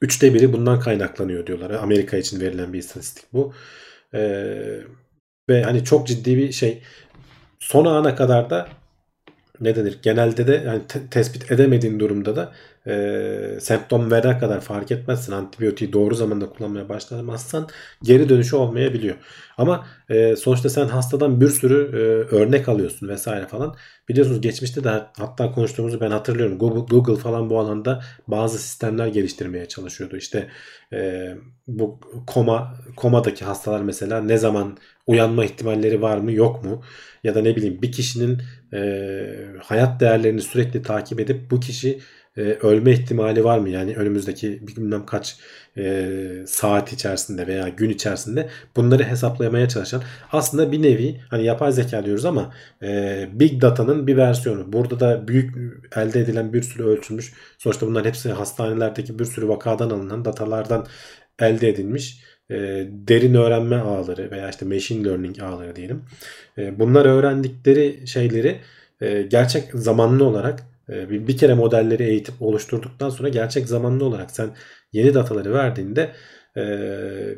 Speaker 2: üçte biri bundan kaynaklanıyor diyorlar. Amerika için verilen bir istatistik bu. E, ve hani çok ciddi bir şey. Son ana kadar da ne denir? Genelde de yani te- tespit edemediğin durumda da e, semptom verene kadar fark etmezsin. Antibiyotiği doğru zamanda kullanmaya başlamazsan geri dönüşü olmayabiliyor. Ama e, sonuçta sen hastadan bir sürü e, örnek alıyorsun vesaire falan. Biliyorsunuz geçmişte de hatta konuştuğumuzu ben hatırlıyorum. Google, Google falan bu alanda bazı sistemler geliştirmeye çalışıyordu. İşte e, bu koma komadaki hastalar mesela ne zaman uyanma ihtimalleri var mı yok mu? Ya da ne bileyim bir kişinin e, hayat değerlerini sürekli takip edip bu kişi e, ölme ihtimali var mı? Yani önümüzdeki bilmem kaç e, saat içerisinde veya gün içerisinde bunları hesaplamaya çalışan aslında bir nevi hani yapay zeka diyoruz ama e, big data'nın bir versiyonu. Burada da büyük elde edilen bir sürü ölçülmüş. Sonuçta bunların hepsi hastanelerdeki bir sürü vakadan alınan datalardan elde edilmiş e, derin öğrenme ağları veya işte machine learning ağları diyelim. E, bunlar öğrendikleri şeyleri e, gerçek zamanlı olarak bir, bir kere modelleri eğitip oluşturduktan sonra gerçek zamanlı olarak sen yeni dataları verdiğinde e,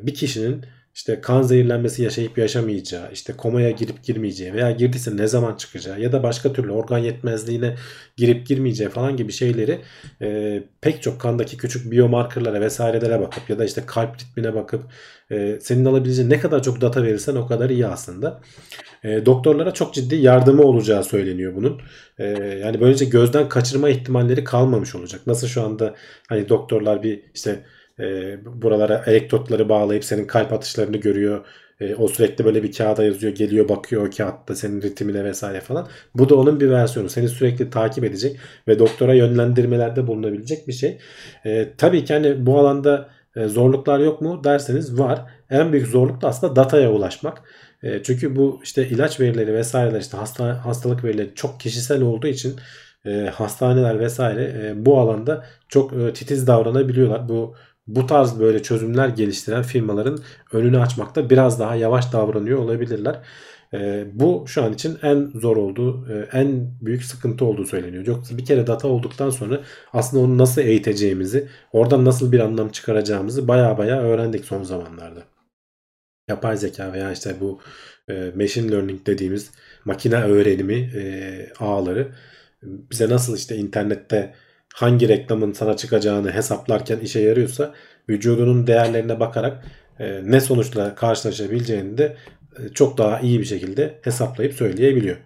Speaker 2: bir kişinin işte kan zehirlenmesi yaşayıp yaşamayacağı, işte komaya girip girmeyeceği veya girdiyse ne zaman çıkacağı ya da başka türlü organ yetmezliğine girip girmeyeceği falan gibi şeyleri e, pek çok kandaki küçük biyomarkerlara vesairelere bakıp ya da işte kalp ritmine bakıp e, senin alabileceğin ne kadar çok data verirsen o kadar iyi aslında. E, doktorlara çok ciddi yardımı olacağı söyleniyor bunun. E, yani böylece gözden kaçırma ihtimalleri kalmamış olacak. Nasıl şu anda hani doktorlar bir işte e, buralara elektrotları bağlayıp senin kalp atışlarını görüyor. E, o sürekli böyle bir kağıda yazıyor, geliyor, bakıyor o kağıtta senin ritmine vesaire falan. Bu da onun bir versiyonu. Seni sürekli takip edecek ve doktora yönlendirmelerde bulunabilecek bir şey. E, tabii ki hani bu alanda e, zorluklar yok mu derseniz var. En büyük zorluk da aslında dataya ulaşmak. E, çünkü bu işte ilaç verileri vesaireler işte hasta, hastalık verileri çok kişisel olduğu için e, hastaneler vesaire e, bu alanda çok e, titiz davranabiliyorlar. Bu bu tarz böyle çözümler geliştiren firmaların önünü açmakta biraz daha yavaş davranıyor olabilirler. E, bu şu an için en zor olduğu, e, en büyük sıkıntı olduğu söyleniyor. Yoksa bir kere data olduktan sonra aslında onu nasıl eğiteceğimizi, oradan nasıl bir anlam çıkaracağımızı baya baya öğrendik son zamanlarda. Yapay zeka veya işte bu e, machine learning dediğimiz makine öğrenimi e, ağları bize nasıl işte internette hangi reklamın sana çıkacağını hesaplarken işe yarıyorsa vücudunun değerlerine bakarak e, ne sonuçla karşılaşabileceğini de e, çok daha iyi bir şekilde hesaplayıp söyleyebiliyor.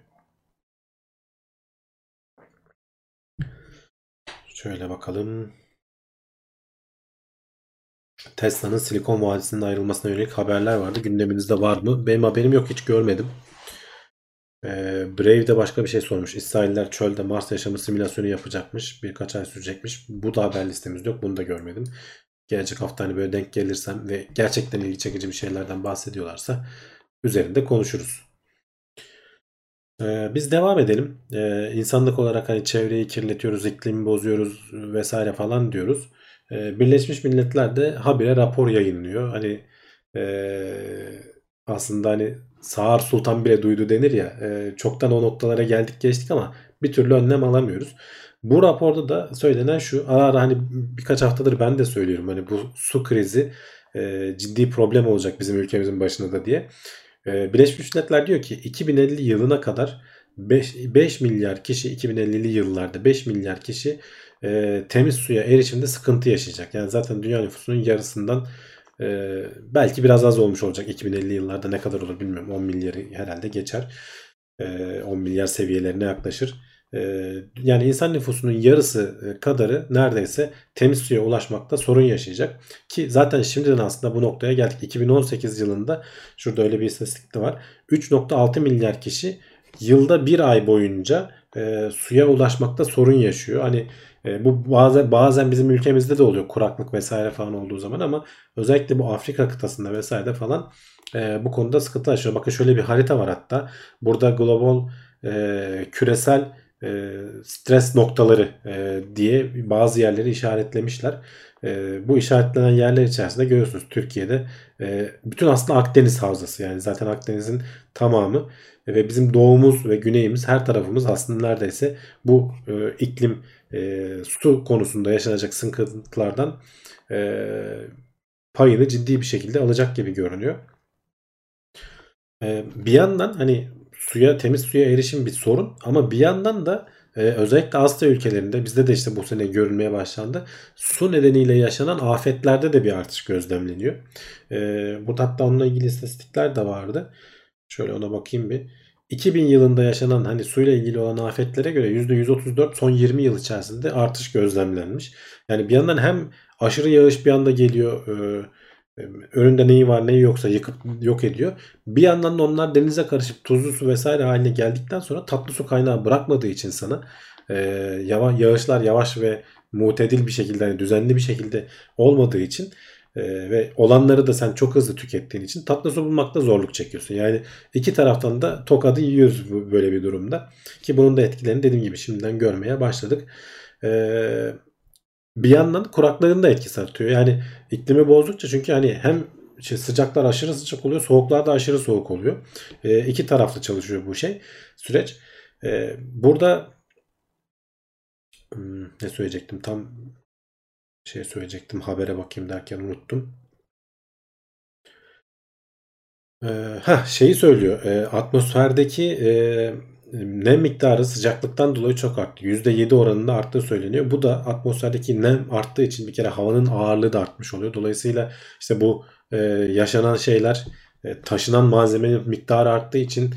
Speaker 2: Şöyle bakalım. Tesla'nın Silikon Vadisi'nin ayrılmasına yönelik haberler vardı. Gündeminizde var mı? Benim haberim yok hiç görmedim. Ee, Brave de başka bir şey sormuş. İsrailler çölde Mars yaşamı simülasyonu yapacakmış. Birkaç ay sürecekmiş. Bu da haber listemizde yok. Bunu da görmedim. Gelecek hafta hani böyle denk gelirsem ve gerçekten ilgi çekici bir şeylerden bahsediyorlarsa üzerinde konuşuruz. Ee, biz devam edelim. Ee, insanlık olarak hani çevreyi kirletiyoruz, iklimi bozuyoruz vesaire falan diyoruz. Ee, Birleşmiş Milletler de habire rapor yayınlıyor. Hani aslında hani Sağır Sultan bile duydu denir ya. E, çoktan o noktalara geldik geçtik ama bir türlü önlem alamıyoruz. Bu raporda da söylenen şu ara ara hani birkaç haftadır ben de söylüyorum hani bu su krizi e, ciddi problem olacak bizim ülkemizin başına da diye. E, Birleşmiş Milletler diyor ki 2050 yılına kadar 5, 5 milyar kişi 2050'li yıllarda 5 milyar kişi e, temiz suya erişimde sıkıntı yaşayacak. Yani zaten dünya nüfusunun yarısından ee, belki biraz az olmuş olacak 2050 yıllarda ne kadar olur bilmiyorum. 10 milyarı herhalde geçer. Ee, 10 milyar seviyelerine yaklaşır. Ee, yani insan nüfusunun yarısı e, kadarı neredeyse temiz suya ulaşmakta sorun yaşayacak. Ki zaten şimdiden aslında bu noktaya geldik. 2018 yılında şurada öyle bir istatistik de var. 3.6 milyar kişi yılda bir ay boyunca e, suya ulaşmakta sorun yaşıyor. Hani e, bu bazen bazen bizim ülkemizde de oluyor kuraklık vesaire falan olduğu zaman ama özellikle bu Afrika kıtasında vesaire falan e, bu konuda sıkıntı yaşıyor. Bakın şöyle bir harita var hatta. Burada global e, küresel e, stres noktaları e, diye bazı yerleri işaretlemişler. E, bu işaretlenen yerler içerisinde görüyorsunuz Türkiye'de e, bütün aslında Akdeniz havzası yani zaten Akdeniz'in tamamı ve bizim doğumuz ve güneyimiz her tarafımız aslında neredeyse bu e, iklim e, su konusunda yaşanacak sıkıntılardan e, payını ciddi bir şekilde alacak gibi görünüyor. E, bir yandan hani suya temiz suya erişim bir sorun ama bir yandan da e, özellikle Asya ülkelerinde bizde de işte bu sene görülmeye başlandı. Su nedeniyle yaşanan afetlerde de bir artış gözlemleniyor. E, burada hatta onunla ilgili istatistikler de vardı. Şöyle ona bakayım bir. 2000 yılında yaşanan hani suyla ilgili olan afetlere göre %134 son 20 yıl içerisinde artış gözlemlenmiş. Yani bir yandan hem aşırı yağış bir anda geliyor e, e, önünde neyi var neyi yoksa yıkıp yok ediyor. Bir yandan da onlar denize karışıp tuzlu su vesaire haline geldikten sonra tatlı su kaynağı bırakmadığı için sana e, yavaş, yağışlar yavaş ve mutedil bir şekilde hani düzenli bir şekilde olmadığı için ee, ve olanları da sen çok hızlı tükettiğin için tatlı su bulmakta zorluk çekiyorsun. Yani iki taraftan da tokadı yiyoruz böyle bir durumda. Ki bunun da etkilerini dediğim gibi şimdiden görmeye başladık. Ee, bir yandan kuraklığın da etkisi artıyor. Yani iklimi bozdukça çünkü hani hem şey, sıcaklar aşırı sıcak oluyor, soğuklar da aşırı soğuk oluyor. Ee, iki taraflı çalışıyor bu şey süreç. Burada hmm, ne söyleyecektim tam şey söyleyecektim habere bakayım derken unuttum. Ee, heh, şeyi söylüyor. E, atmosferdeki e, nem miktarı sıcaklıktan dolayı çok arttı. %7 oranında arttığı söyleniyor. Bu da atmosferdeki nem arttığı için bir kere havanın ağırlığı da artmış oluyor. Dolayısıyla işte bu e, yaşanan şeyler taşınan malzemenin miktarı arttığı için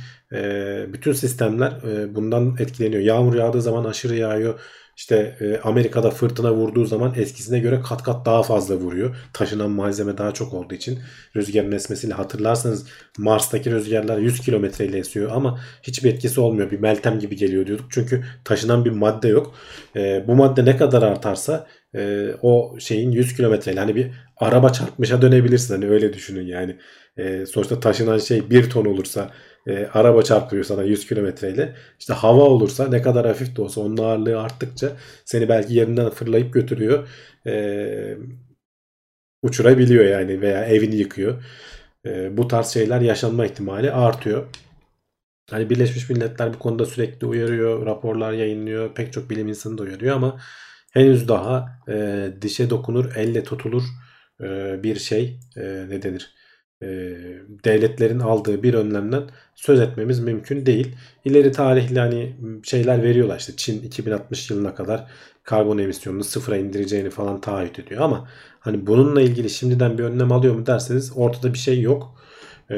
Speaker 2: bütün sistemler bundan etkileniyor. Yağmur yağdığı zaman aşırı yağıyor. İşte e, Amerika'da fırtına vurduğu zaman eskisine göre kat kat daha fazla vuruyor. Taşınan malzeme daha çok olduğu için rüzgarın esmesiyle hatırlarsanız Mars'taki rüzgarlar 100 kilometre ile esiyor ama hiçbir etkisi olmuyor. Bir meltem gibi geliyor diyorduk. Çünkü taşınan bir madde yok. E, bu madde ne kadar artarsa e, o şeyin 100 kilometreyle hani bir araba çarpmışa dönebilirsin. Hani öyle düşünün yani. Sonuçta taşınan şey 1 ton olursa e, araba çarpıyor sana 100 kilometreyle. İşte hava olursa ne kadar hafif de olsa onun ağırlığı arttıkça seni belki yerinden fırlayıp götürüyor. E, uçurabiliyor yani veya evini yıkıyor. E, bu tarz şeyler yaşanma ihtimali artıyor. Hani Birleşmiş Milletler bu konuda sürekli uyarıyor, raporlar yayınlıyor, pek çok bilim insanı da uyarıyor ama henüz daha e, dişe dokunur, elle tutulur e, bir şey e, ne denir? E, devletlerin aldığı bir önlemden söz etmemiz mümkün değil. İleri tarihli hani şeyler veriyorlar işte Çin 2060 yılına kadar karbon emisyonunu sıfıra indireceğini falan taahhüt ediyor ama hani bununla ilgili şimdiden bir önlem alıyor mu derseniz ortada bir şey yok. E,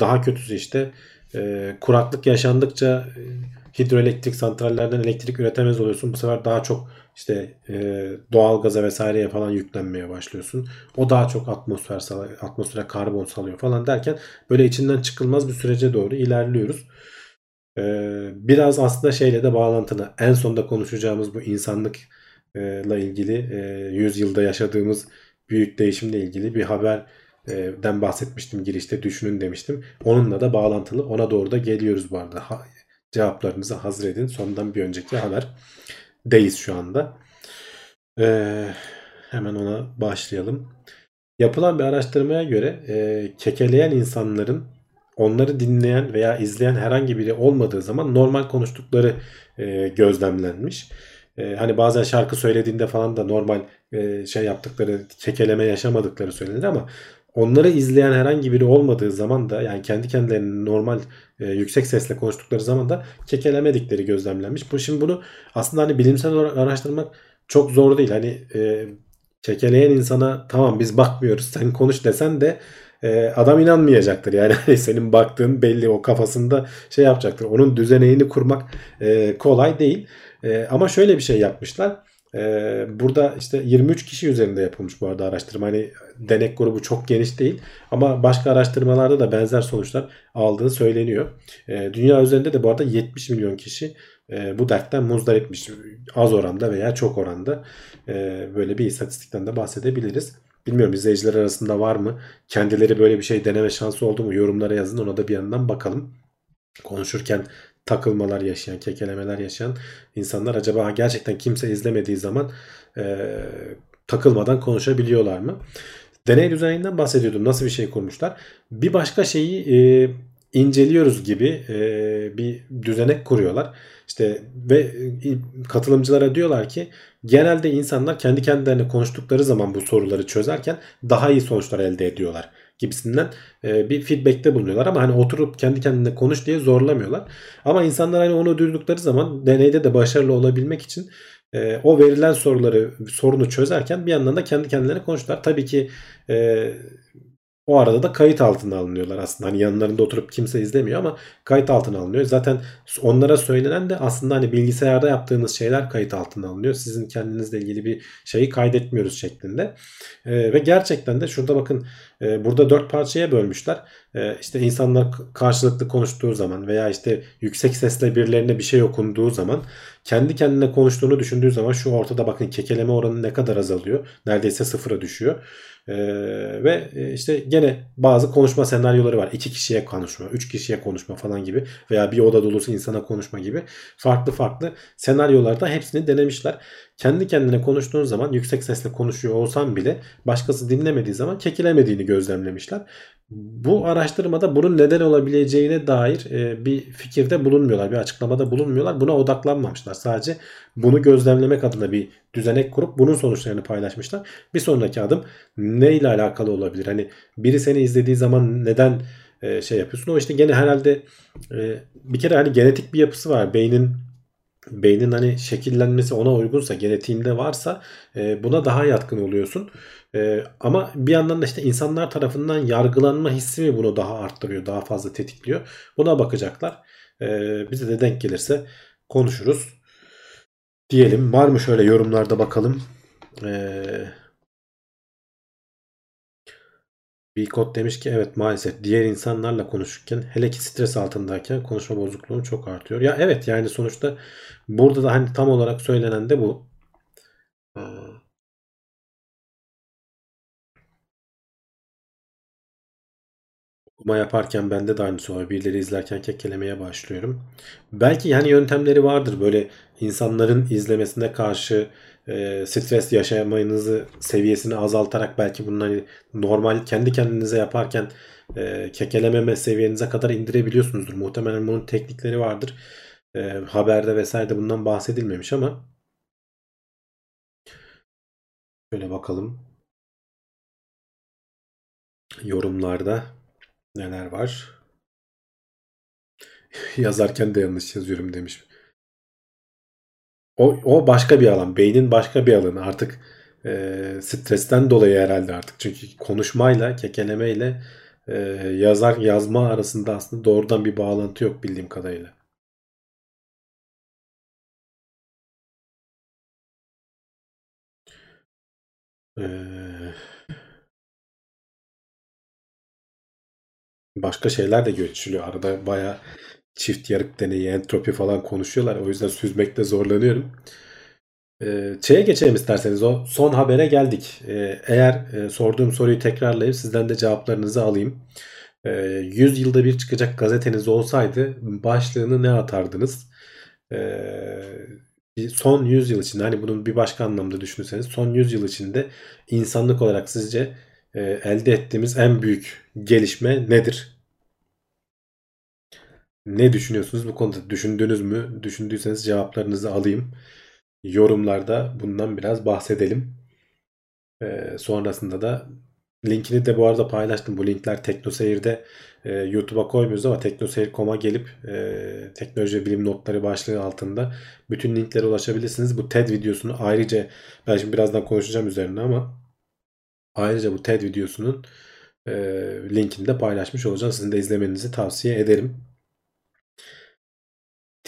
Speaker 2: daha kötüsü işte e, kuraklık yaşandıkça e, hidroelektrik santrallerden elektrik üretemez oluyorsun. Bu sefer daha çok işte e, doğal gaza vesaireye falan yüklenmeye başlıyorsun. O daha çok atmosfer atmosfere karbon salıyor falan derken böyle içinden çıkılmaz bir sürece doğru ilerliyoruz. E, biraz aslında şeyle de bağlantılı. En sonda konuşacağımız bu insanlıkla ilgili e, 100 yılda yaşadığımız büyük değişimle ilgili bir haber den bahsetmiştim girişte düşünün demiştim. Onunla da bağlantılı. Ona doğru da geliyoruz bu arada. Ha, cevaplarınızı hazır edin. Sondan bir önceki haber deyiz şu anda. Ee, hemen ona başlayalım. Yapılan bir araştırmaya göre e, kekeleyen insanların onları dinleyen veya izleyen herhangi biri olmadığı zaman normal konuştukları e, gözlemlenmiş. E, hani bazen şarkı söylediğinde falan da normal e, şey yaptıkları, kekeleme yaşamadıkları söylenir ama onları izleyen herhangi biri olmadığı zaman da yani kendi kendilerinin normal e, yüksek sesle konuştukları zaman da kekelemedikleri gözlemlenmiş. Bu şimdi bunu aslında hani bilimsel olarak araştırmak çok zor değil. Hani e, kekeleyen insana tamam biz bakmıyoruz sen konuş desen de e, adam inanmayacaktır. Yani hani senin baktığın belli o kafasında şey yapacaktır. Onun düzeneğini kurmak e, kolay değil. E, ama şöyle bir şey yapmışlar. Ee, burada işte 23 kişi üzerinde yapılmış bu arada araştırma. Hani denek grubu çok geniş değil ama başka araştırmalarda da benzer sonuçlar aldığı söyleniyor. Ee, dünya üzerinde de bu arada 70 milyon kişi e, bu dertten muzdaripmiş. Az oranda veya çok oranda e, böyle bir istatistikten de bahsedebiliriz. Bilmiyorum izleyiciler arasında var mı? Kendileri böyle bir şey deneme şansı oldu mu? Yorumlara yazın ona da bir yandan bakalım. Konuşurken takılmalar yaşayan, kekelemeler yaşayan insanlar acaba gerçekten kimse izlemediği zaman e, takılmadan konuşabiliyorlar mı? Deney düzeninden bahsediyordum. Nasıl bir şey kurmuşlar? Bir başka şeyi e, inceliyoruz gibi e, bir düzenek kuruyorlar. İşte ve e, katılımcılara diyorlar ki genelde insanlar kendi kendilerine konuştukları zaman bu soruları çözerken daha iyi sonuçlar elde ediyorlar gibisinden e, bir feedback'te bulunuyorlar ama hani oturup kendi kendine konuş diye zorlamıyorlar. Ama insanlar hani onu duydukları zaman deneyde de başarılı olabilmek için e, o verilen soruları sorunu çözerken bir yandan da kendi kendilerine konuştular. Tabii ki e, o arada da kayıt altına alınıyorlar aslında. Hani yanlarında oturup kimse izlemiyor ama kayıt altına alınıyor. Zaten onlara söylenen de aslında hani bilgisayarda yaptığınız şeyler kayıt altına alınıyor. Sizin kendinizle ilgili bir şeyi kaydetmiyoruz şeklinde. Ee, ve gerçekten de şurada bakın e, burada dört parçaya bölmüşler. E, işte insanlar karşılıklı konuştuğu zaman veya işte yüksek sesle birilerine bir şey okunduğu zaman kendi kendine konuştuğunu düşündüğü zaman şu ortada bakın kekeleme oranı ne kadar azalıyor. Neredeyse sıfıra düşüyor. Ee, ve e, işte gene bazı konuşma senaryoları var. İki kişiye konuşma, üç kişiye konuşma falan gibi veya bir oda dolusu insana konuşma gibi farklı farklı senaryolarda hepsini denemişler. Kendi kendine konuştuğun zaman yüksek sesle konuşuyor olsan bile başkası dinlemediği zaman kekilemediğini gözlemlemişler. Bu araştırmada bunun neden olabileceğine dair e, bir fikirde bulunmuyorlar, bir açıklamada bulunmuyorlar. Buna odaklanmamışlar. Sadece bunu gözlemlemek adına bir düzenek kurup bunun sonuçlarını paylaşmışlar. Bir sonraki adım ne ile alakalı olabilir? Hani biri seni izlediği zaman neden e, şey yapıyorsun? O işte gene herhalde e, bir kere hani genetik bir yapısı var. Beynin beynin hani şekillenmesi ona uygunsa, genetiğinde varsa e, buna daha yatkın oluyorsun. E, ama bir yandan da işte insanlar tarafından yargılanma hissi mi bunu daha arttırıyor, daha fazla tetikliyor. Buna bakacaklar. E, bize de denk gelirse konuşuruz. Diyelim var mı şöyle yorumlarda bakalım. Eee Bikot demiş ki evet maalesef diğer insanlarla konuşurken hele ki stres altındayken konuşma bozukluğum çok artıyor. Ya evet yani sonuçta burada da hani tam olarak söylenen de bu. Ee, okuma yaparken bende de aynısı oluyor. Birileri izlerken kekelemeye başlıyorum. Belki yani yöntemleri vardır böyle insanların izlemesine karşı e, stres yaşamayınızı seviyesini azaltarak belki bunları hani normal kendi kendinize yaparken e, kekelememe seviyenize kadar indirebiliyorsunuzdur. Muhtemelen bunun teknikleri vardır. E, haberde vesaire de bundan bahsedilmemiş ama şöyle bakalım yorumlarda neler var. Yazarken de yanlış yazıyorum demiş. O, o başka bir alan. Beynin başka bir alanı. Artık e, stresten dolayı herhalde artık. Çünkü konuşmayla, kekelemeyle e, yazar yazma arasında aslında doğrudan bir bağlantı yok bildiğim kadarıyla. Ee, başka şeyler de görüşülüyor. Arada baya çift yarık deneyi, entropi falan konuşuyorlar. O yüzden süzmekte zorlanıyorum. Ee, geçelim isterseniz. O son habere geldik. Ee, eğer e, sorduğum soruyu tekrarlayıp sizden de cevaplarınızı alayım. Ee, 100 yılda bir çıkacak gazeteniz olsaydı başlığını ne atardınız? Ee, son 100 yıl içinde hani bunun bir başka anlamda düşünürseniz son 100 yıl içinde insanlık olarak sizce e, elde ettiğimiz en büyük gelişme nedir? Ne düşünüyorsunuz bu konuda? Düşündünüz mü? Düşündüyseniz cevaplarınızı alayım. Yorumlarda bundan biraz bahsedelim. Ee, sonrasında da linkini de bu arada paylaştım. Bu linkler TeknoSeyir'de e, YouTube'a koymuyoruz ama teknoseyir.com'a gelip e, teknoloji bilim notları başlığı altında bütün linklere ulaşabilirsiniz. Bu TED videosunu ayrıca ben şimdi birazdan konuşacağım üzerine ama ayrıca bu TED videosunun e, linkini de paylaşmış olacağım. Sizin de izlemenizi tavsiye ederim.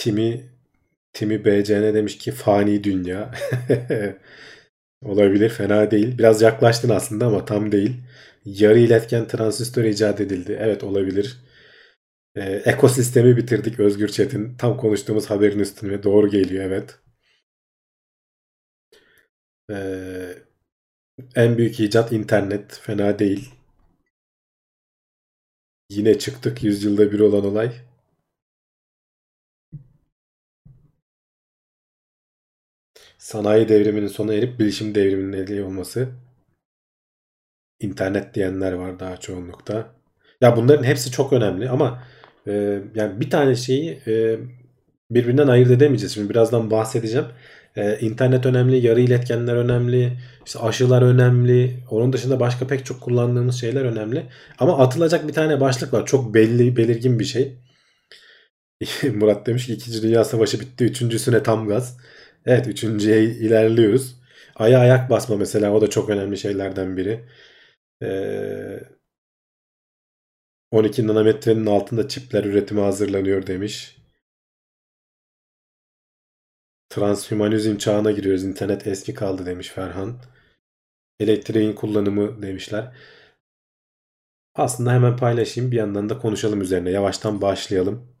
Speaker 2: Timi Timi BCN demiş ki fani dünya. Olabilir fena değil. Biraz yaklaştın aslında ama tam değil. Yarı iletken transistör icat edildi. Evet olabilir. Ee, ekosistemi bitirdik Özgür Çetin. Tam konuştuğumuz haberin üstüne doğru geliyor evet. Ee, en büyük icat internet. Fena değil. Yine çıktık yüzyılda bir olan olay. Sanayi devriminin sona erip bilişim devriminin eli olması. İnternet diyenler var daha çoğunlukta. Ya bunların hepsi çok önemli ama e, yani bir tane şeyi e, birbirinden ayırt edemeyeceğiz. Şimdi birazdan bahsedeceğim. E, internet önemli, yarı iletkenler önemli, işte aşılar önemli. Onun dışında başka pek çok kullandığımız şeyler önemli. Ama atılacak bir tane başlık var. Çok belli, belirgin bir şey. Murat demiş ki 2. Dünya Savaşı bitti. Üçüncüsüne tam gaz. Evet üçüncüye ilerliyoruz. Aya ayak basma mesela o da çok önemli şeylerden biri. Ee, 12 nanometrenin altında çipler üretimi hazırlanıyor demiş. Transhümanizm çağına giriyoruz. İnternet eski kaldı demiş Ferhan. Elektriğin kullanımı demişler. Aslında hemen paylaşayım bir yandan da konuşalım üzerine. Yavaştan başlayalım.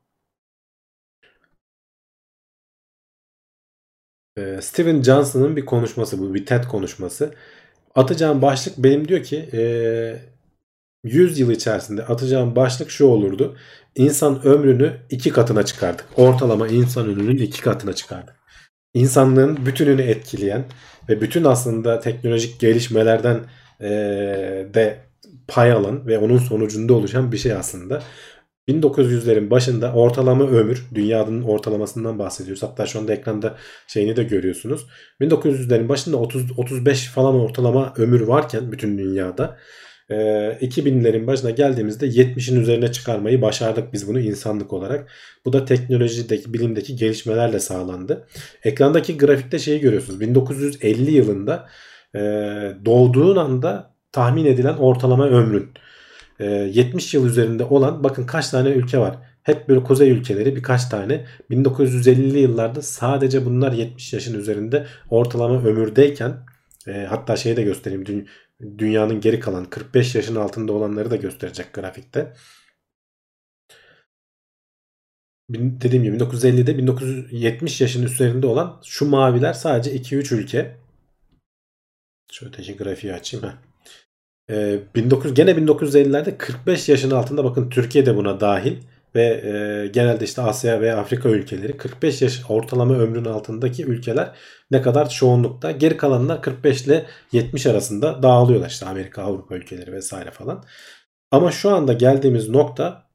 Speaker 2: Ee, Steven Johnson'ın bir konuşması bu. Bir TED konuşması. Atacağım başlık benim diyor ki e, 100 yıl içerisinde atacağım başlık şu olurdu. İnsan ömrünü iki katına çıkardık. Ortalama insan ömrünün iki katına çıkardık. İnsanlığın bütününü etkileyen ve bütün aslında teknolojik gelişmelerden e, de pay alan ve onun sonucunda oluşan bir şey aslında. 1900'lerin başında ortalama ömür, dünyanın ortalamasından bahsediyoruz. Hatta şu anda ekranda şeyini de görüyorsunuz. 1900'lerin başında 30 35 falan ortalama ömür varken bütün dünyada e, 2000'lerin başına geldiğimizde 70'in üzerine çıkarmayı başardık biz bunu insanlık olarak. Bu da teknolojideki, bilimdeki gelişmelerle sağlandı. Ekrandaki grafikte şeyi görüyorsunuz. 1950 yılında e, doğduğun anda tahmin edilen ortalama ömrün. E, 70 yıl üzerinde olan bakın kaç tane ülke var. Hep böyle kuzey ülkeleri birkaç tane. 1950'li yıllarda sadece bunlar 70 yaşın üzerinde ortalama ömürdeyken e, hatta şeyi de göstereyim. Dü- dünyanın geri kalan 45 yaşın altında olanları da gösterecek grafikte. Dediğim gibi 1950'de 1970 yaşın üzerinde olan şu maviler sadece 2-3 ülke. Şu öteki grafiği açayım. Heh. Ee, 19 gene 1950'lerde 45 yaşın altında bakın Türkiye de buna dahil ve e, genelde işte Asya ve Afrika ülkeleri 45 yaş ortalama ömrün altındaki ülkeler ne kadar çoğunlukta geri kalanlar 45 ile 70 arasında dağılıyorlar işte Amerika Avrupa ülkeleri vesaire falan. Ama şu anda geldiğimiz nokta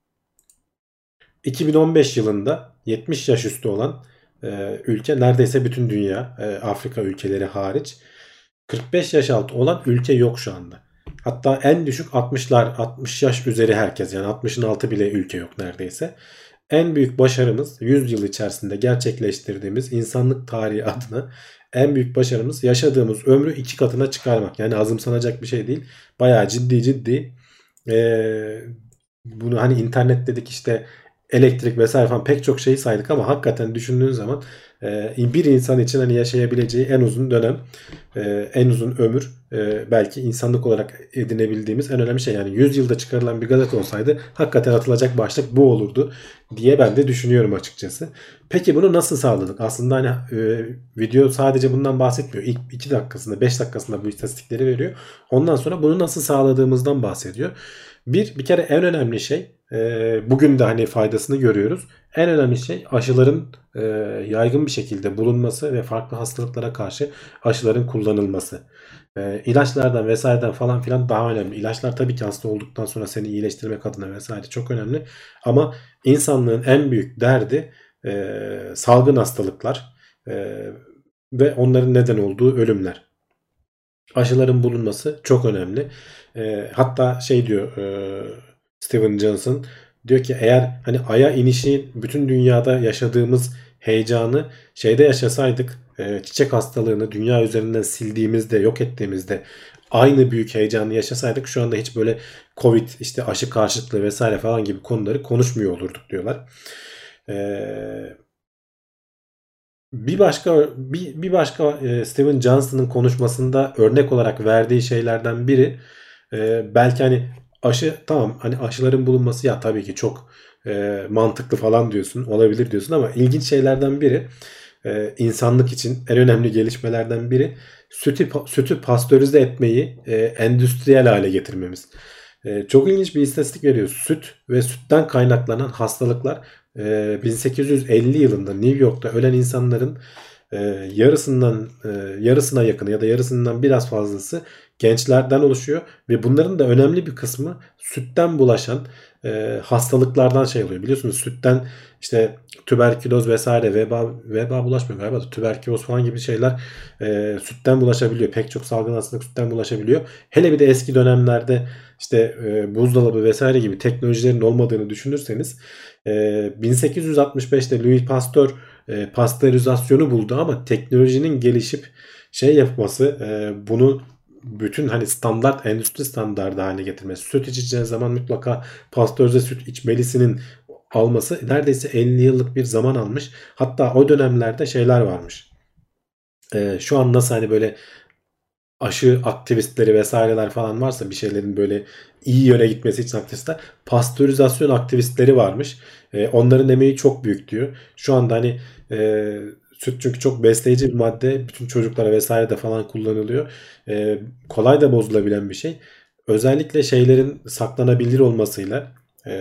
Speaker 2: 2015 yılında 70 yaş üstü olan e, ülke neredeyse bütün dünya e, Afrika ülkeleri hariç 45 yaş altı olan ülke yok şu anda. Hatta en düşük 60'lar 60 yaş üzeri herkes yani 60'ın altı bile ülke yok neredeyse. En büyük başarımız 100 yıl içerisinde gerçekleştirdiğimiz insanlık tarihi adına en büyük başarımız yaşadığımız ömrü iki katına çıkarmak. Yani azımsanacak bir şey değil. Bayağı ciddi ciddi ee, bunu hani internet dedik işte elektrik vesaire falan pek çok şeyi saydık ama hakikaten düşündüğün zaman e, bir insan için hani yaşayabileceği en uzun dönem, e, en uzun ömür e, belki insanlık olarak edinebildiğimiz en önemli şey. Yani 100 yılda çıkarılan bir gazete olsaydı hakikaten atılacak başlık bu olurdu diye ben de düşünüyorum açıkçası. Peki bunu nasıl sağladık? Aslında hani video sadece bundan bahsetmiyor. İlk 2 dakikasında 5 dakikasında bu istatistikleri veriyor. Ondan sonra bunu nasıl sağladığımızdan bahsediyor. Bir, bir kere en önemli şey bugün de hani faydasını görüyoruz. En önemli şey aşıların e, yaygın bir şekilde bulunması ve farklı hastalıklara karşı aşıların kullanılması. E, ilaçlardan vesaireden falan filan daha önemli. İlaçlar tabii ki hasta olduktan sonra seni iyileştirmek adına vesaire çok önemli. Ama insanlığın en büyük derdi e, salgın hastalıklar e, ve onların neden olduğu ölümler. Aşıların bulunması çok önemli. Hatta şey diyor Steven Johnson diyor ki eğer hani aya inişi bütün dünyada yaşadığımız heyecanı şeyde yaşasaydık e, çiçek hastalığını dünya üzerinden sildiğimizde yok ettiğimizde aynı büyük heyecanı yaşasaydık şu anda hiç böyle Covid işte aşı karşıtlığı vesaire falan gibi konuları konuşmuyor olurduk diyorlar. Eee bir başka bir, bir başka e, Steven Johnson'ın konuşmasında örnek olarak verdiği şeylerden biri e, belki hani aşı tamam hani aşıların bulunması ya tabii ki çok e, mantıklı falan diyorsun olabilir diyorsun ama ilginç şeylerden biri e, insanlık için en önemli gelişmelerden biri sütü, sütü pastörize etmeyi e, endüstriyel hale getirmemiz. E, çok ilginç bir istatistik veriyor. Süt ve sütten kaynaklanan hastalıklar 1850 yılında New York'ta ölen insanların yarısından yarısına yakını ya da yarısından biraz fazlası gençlerden oluşuyor ve bunların da önemli bir kısmı sütten bulaşan hastalıklardan şey oluyor. Biliyorsunuz sütten işte tüberküloz vesaire veba veba bulaşmıyor galiba tüberküloz falan gibi şeyler e, sütten bulaşabiliyor. Pek çok salgın hastalık sütten bulaşabiliyor. Hele bir de eski dönemlerde işte e, buzdolabı vesaire gibi teknolojilerin olmadığını düşünürseniz e, 1865'te Louis Pasteur e, pastörizasyonu buldu ama teknolojinin gelişip şey yapması e, bunu bütün hani standart endüstri standardı haline getirmesi. Süt içeceğin zaman mutlaka pastörize süt içmelisinin alması neredeyse 50 yıllık bir zaman almış. Hatta o dönemlerde şeyler varmış. Ee, şu an nasıl hani böyle aşı aktivistleri vesaireler falan varsa bir şeylerin böyle iyi yöne gitmesi için aktivistler pastörizasyon aktivistleri varmış. Ee, onların emeği çok büyük diyor. Şu anda hani e, süt çünkü çok besleyici bir madde. Bütün çocuklara vesaire de falan kullanılıyor. E, kolay da bozulabilen bir şey. Özellikle şeylerin saklanabilir olmasıyla e,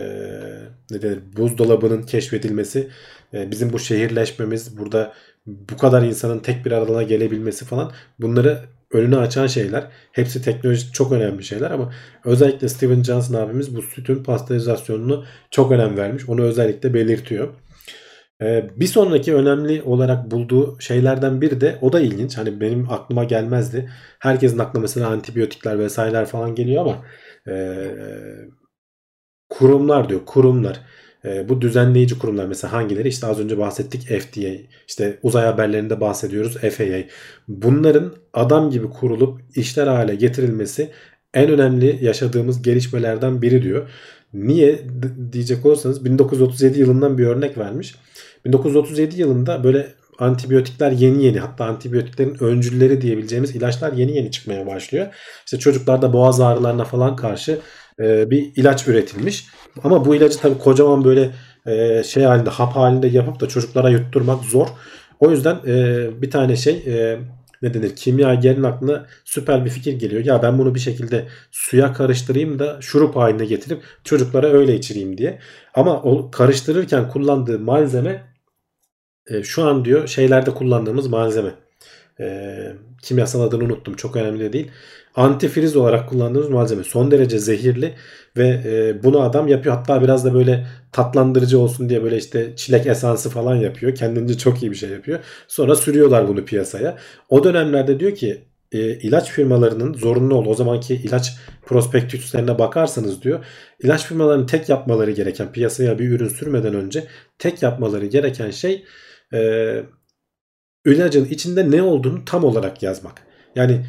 Speaker 2: ne denir, buzdolabının keşfedilmesi, e, bizim bu şehirleşmemiz, burada bu kadar insanın tek bir aralığına gelebilmesi falan bunları önünü açan şeyler. Hepsi teknolojik çok önemli şeyler ama özellikle Steven Johnson abimiz bu sütün pastörizasyonunu çok önem vermiş. Onu özellikle belirtiyor. Ee, bir sonraki önemli olarak bulduğu şeylerden biri de o da ilginç. Hani benim aklıma gelmezdi. Herkesin aklına mesela antibiyotikler vesaireler falan geliyor ama e, kurumlar diyor kurumlar e, bu düzenleyici kurumlar mesela hangileri işte az önce bahsettik FDA işte uzay haberlerinde bahsediyoruz FAA bunların adam gibi kurulup işler hale getirilmesi en önemli yaşadığımız gelişmelerden biri diyor. Niye diyecek olursanız 1937 yılından bir örnek vermiş. 1937 yılında böyle antibiyotikler yeni yeni hatta antibiyotiklerin öncülleri diyebileceğimiz ilaçlar yeni yeni çıkmaya başlıyor. İşte çocuklarda boğaz ağrılarına falan karşı e, bir ilaç üretilmiş. Ama bu ilacı tabii kocaman böyle e, şey halinde hap halinde yapıp da çocuklara yutturmak zor. O yüzden e, bir tane şey e, ne denir kimyagerin aklına süper bir fikir geliyor. Ya ben bunu bir şekilde suya karıştırayım da şurup haline getirip çocuklara öyle içireyim diye. Ama o karıştırırken kullandığı malzeme e, şu an diyor şeylerde kullandığımız malzeme. E, kimyasal adını unuttum çok önemli de değil. Antifriz olarak kullandığımız malzeme son derece zehirli ve e, bunu adam yapıyor. Hatta biraz da böyle tatlandırıcı olsun diye böyle işte çilek esansı falan yapıyor. Kendince çok iyi bir şey yapıyor. Sonra sürüyorlar bunu piyasaya. O dönemlerde diyor ki e, ilaç firmalarının zorunlu ol. O zamanki ilaç prospektüslerine bakarsanız diyor. ilaç firmalarının tek yapmaları gereken piyasaya bir ürün sürmeden önce tek yapmaları gereken şey e, ilacın içinde ne olduğunu tam olarak yazmak. Yani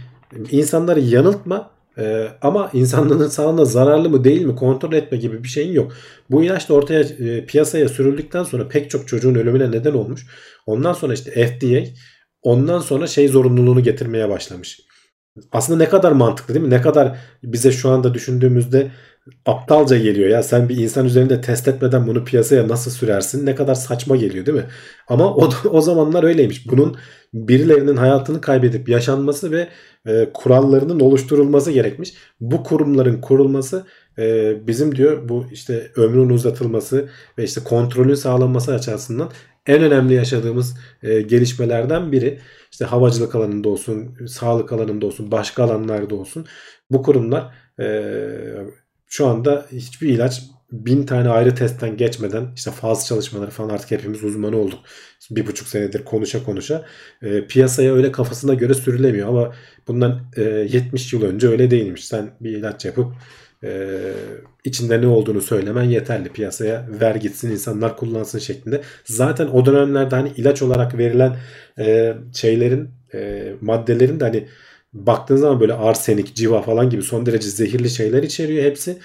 Speaker 2: insanları yanıltma e, ama insanlığın sağlığına zararlı mı değil mi kontrol etme gibi bir şeyin yok. Bu ilaç da ortaya e, piyasaya sürüldükten sonra pek çok çocuğun ölümüne neden olmuş. Ondan sonra işte FDA ondan sonra şey zorunluluğunu getirmeye başlamış. Aslında ne kadar mantıklı değil mi? Ne kadar bize şu anda düşündüğümüzde aptalca geliyor. Ya sen bir insan üzerinde test etmeden bunu piyasaya nasıl sürersin? Ne kadar saçma geliyor değil mi? Ama o, o zamanlar öyleymiş. Bunun birilerinin hayatını kaybedip yaşanması ve e, kurallarının oluşturulması gerekmiş. Bu kurumların kurulması e, bizim diyor bu işte ömrün uzatılması ve işte kontrolün sağlanması açısından en önemli yaşadığımız e, gelişmelerden biri. İşte havacılık alanında olsun, sağlık alanında olsun, başka alanlarda olsun. Bu kurumlar e, şu anda hiçbir ilaç bin tane ayrı testten geçmeden işte faz çalışmaları falan artık hepimiz uzmanı olduk. Bir buçuk senedir konuşa konuşa. E, piyasaya öyle kafasına göre sürülemiyor ama bundan e, 70 yıl önce öyle değilmiş. Sen bir ilaç yapıp e, içinde ne olduğunu söylemen yeterli. Piyasaya ver gitsin insanlar kullansın şeklinde. Zaten o dönemlerde hani ilaç olarak verilen e, şeylerin e, maddelerin de hani baktığın zaman böyle arsenik, civa falan gibi son derece zehirli şeyler içeriyor hepsi.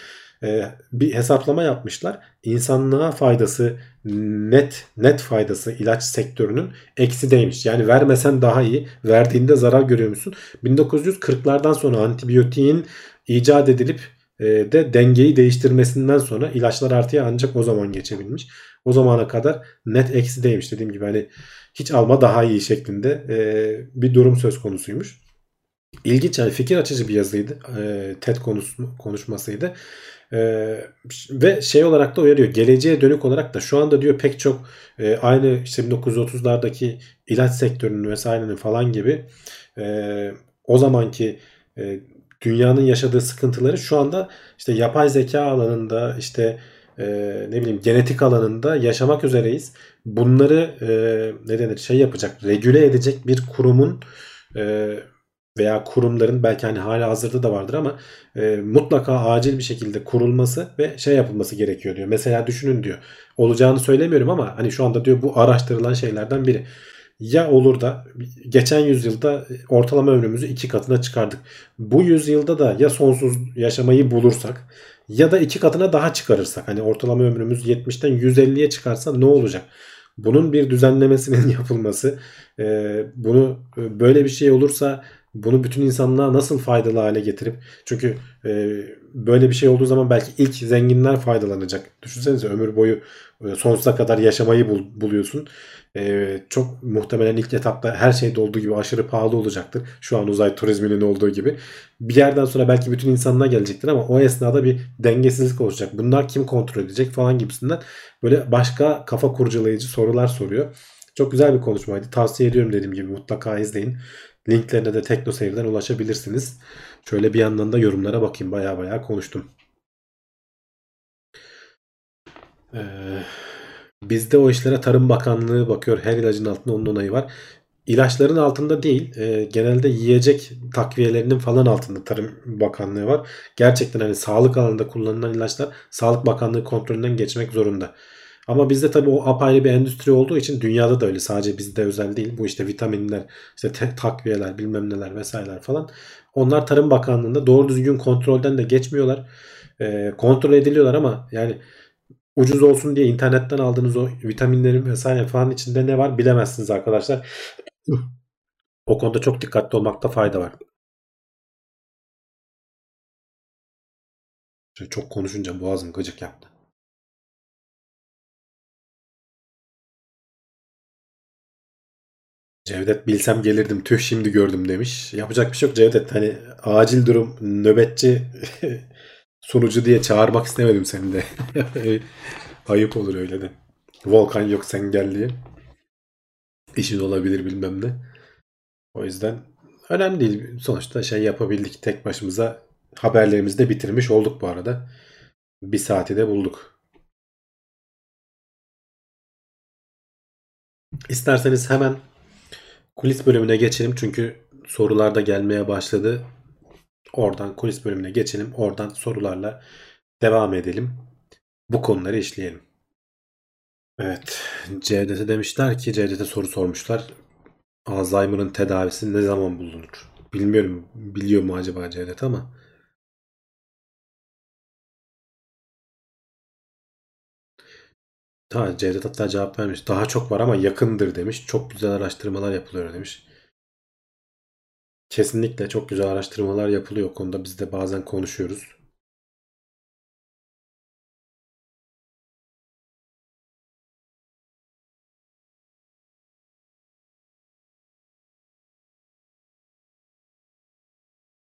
Speaker 2: Ee, bir hesaplama yapmışlar. İnsanlığa faydası net net faydası ilaç sektörünün eksi değmiş. Yani vermesen daha iyi. Verdiğinde zarar görüyormuşsun. 1940'lardan sonra antibiyotiğin icat edilip e, de dengeyi değiştirmesinden sonra ilaçlar artıya ancak o zaman geçebilmiş. O zamana kadar net eksi değmiş. Dediğim gibi hani hiç alma daha iyi şeklinde e, bir durum söz konusuymuş. İlginç yani fikir açıcı bir yazıydı. E, TED konusu, konuşmasıydı. Ee, ve şey olarak da uyarıyor. Geleceğe dönük olarak da şu anda diyor pek çok e, aynı işte 1930'lardaki ilaç sektörünün vesairenin falan gibi e, o zamanki e, dünyanın yaşadığı sıkıntıları şu anda işte yapay zeka alanında işte e, ne bileyim genetik alanında yaşamak üzereyiz. Bunları e, ne denir şey yapacak, regüle edecek bir kurumun e, veya kurumların belki hani hala hazırda da vardır ama e, mutlaka acil bir şekilde kurulması ve şey yapılması gerekiyor diyor. Mesela düşünün diyor. Olacağını söylemiyorum ama hani şu anda diyor bu araştırılan şeylerden biri. Ya olur da geçen yüzyılda ortalama ömrümüzü iki katına çıkardık. Bu yüzyılda da ya sonsuz yaşamayı bulursak ya da iki katına daha çıkarırsak. Hani ortalama ömrümüz 70'ten 150'ye çıkarsa ne olacak? Bunun bir düzenlemesinin yapılması, e, bunu e, böyle bir şey olursa bunu bütün insanlığa nasıl faydalı hale getirip çünkü e, böyle bir şey olduğu zaman belki ilk zenginler faydalanacak. Düşünsenize ömür boyu e, sonsuza kadar yaşamayı bul, buluyorsun. E, çok muhtemelen ilk etapta her şeyde olduğu gibi aşırı pahalı olacaktır. Şu an uzay turizminin olduğu gibi. Bir yerden sonra belki bütün insanlığa gelecektir ama o esnada bir dengesizlik olacak. Bunlar kim kontrol edecek falan gibisinden böyle başka kafa kurcalayıcı sorular soruyor. Çok güzel bir konuşmaydı. Tavsiye ediyorum dediğim gibi mutlaka izleyin. Linklerine de TeknoSeyir'den ulaşabilirsiniz. Şöyle bir yandan da yorumlara bakayım. Baya baya konuştum. Ee, bizde o işlere Tarım Bakanlığı bakıyor. Her ilacın altında onun onayı var. ilaçların altında değil. e, genelde yiyecek takviyelerinin falan altında Tarım Bakanlığı var. Gerçekten hani sağlık alanında kullanılan ilaçlar Sağlık Bakanlığı kontrolünden geçmek zorunda. Ama bizde tabii o apayrı bir endüstri olduğu için dünyada da öyle. Sadece bizde özel değil. Bu işte vitaminler, işte te- takviyeler, bilmem neler vesaireler falan. Onlar Tarım Bakanlığı'nda doğru düzgün kontrolden de geçmiyorlar. E, kontrol ediliyorlar ama yani ucuz olsun diye internetten aldığınız o vitaminlerin vesaire falan içinde ne var bilemezsiniz arkadaşlar. O konuda çok dikkatli olmakta fayda var. Çok konuşunca boğazım gıcık yaptı. Cevdet bilsem gelirdim tüh şimdi gördüm demiş. Yapacak bir şey yok Cevdet. Hani acil durum nöbetçi sunucu diye çağırmak istemedim seni de. Ayıp olur öyle de. Volkan yok sen gel diye. İşin olabilir bilmem ne. O yüzden önemli değil. Sonuçta şey yapabildik tek başımıza haberlerimizi de bitirmiş olduk bu arada. Bir saati de bulduk. İsterseniz hemen kulis bölümüne geçelim çünkü sorular da gelmeye başladı. Oradan kulis bölümüne geçelim. Oradan sorularla devam edelim. Bu konuları işleyelim. Evet. Cevdet'e demişler ki Cevdet'e soru sormuşlar. Alzheimer'ın tedavisi ne zaman bulunur? Bilmiyorum biliyor mu acaba Cevdet ama. Ta Cevdet hatta cevap vermiş. Daha çok var ama yakındır demiş. Çok güzel araştırmalar yapılıyor demiş. Kesinlikle çok güzel araştırmalar yapılıyor. Konuda biz de bazen konuşuyoruz.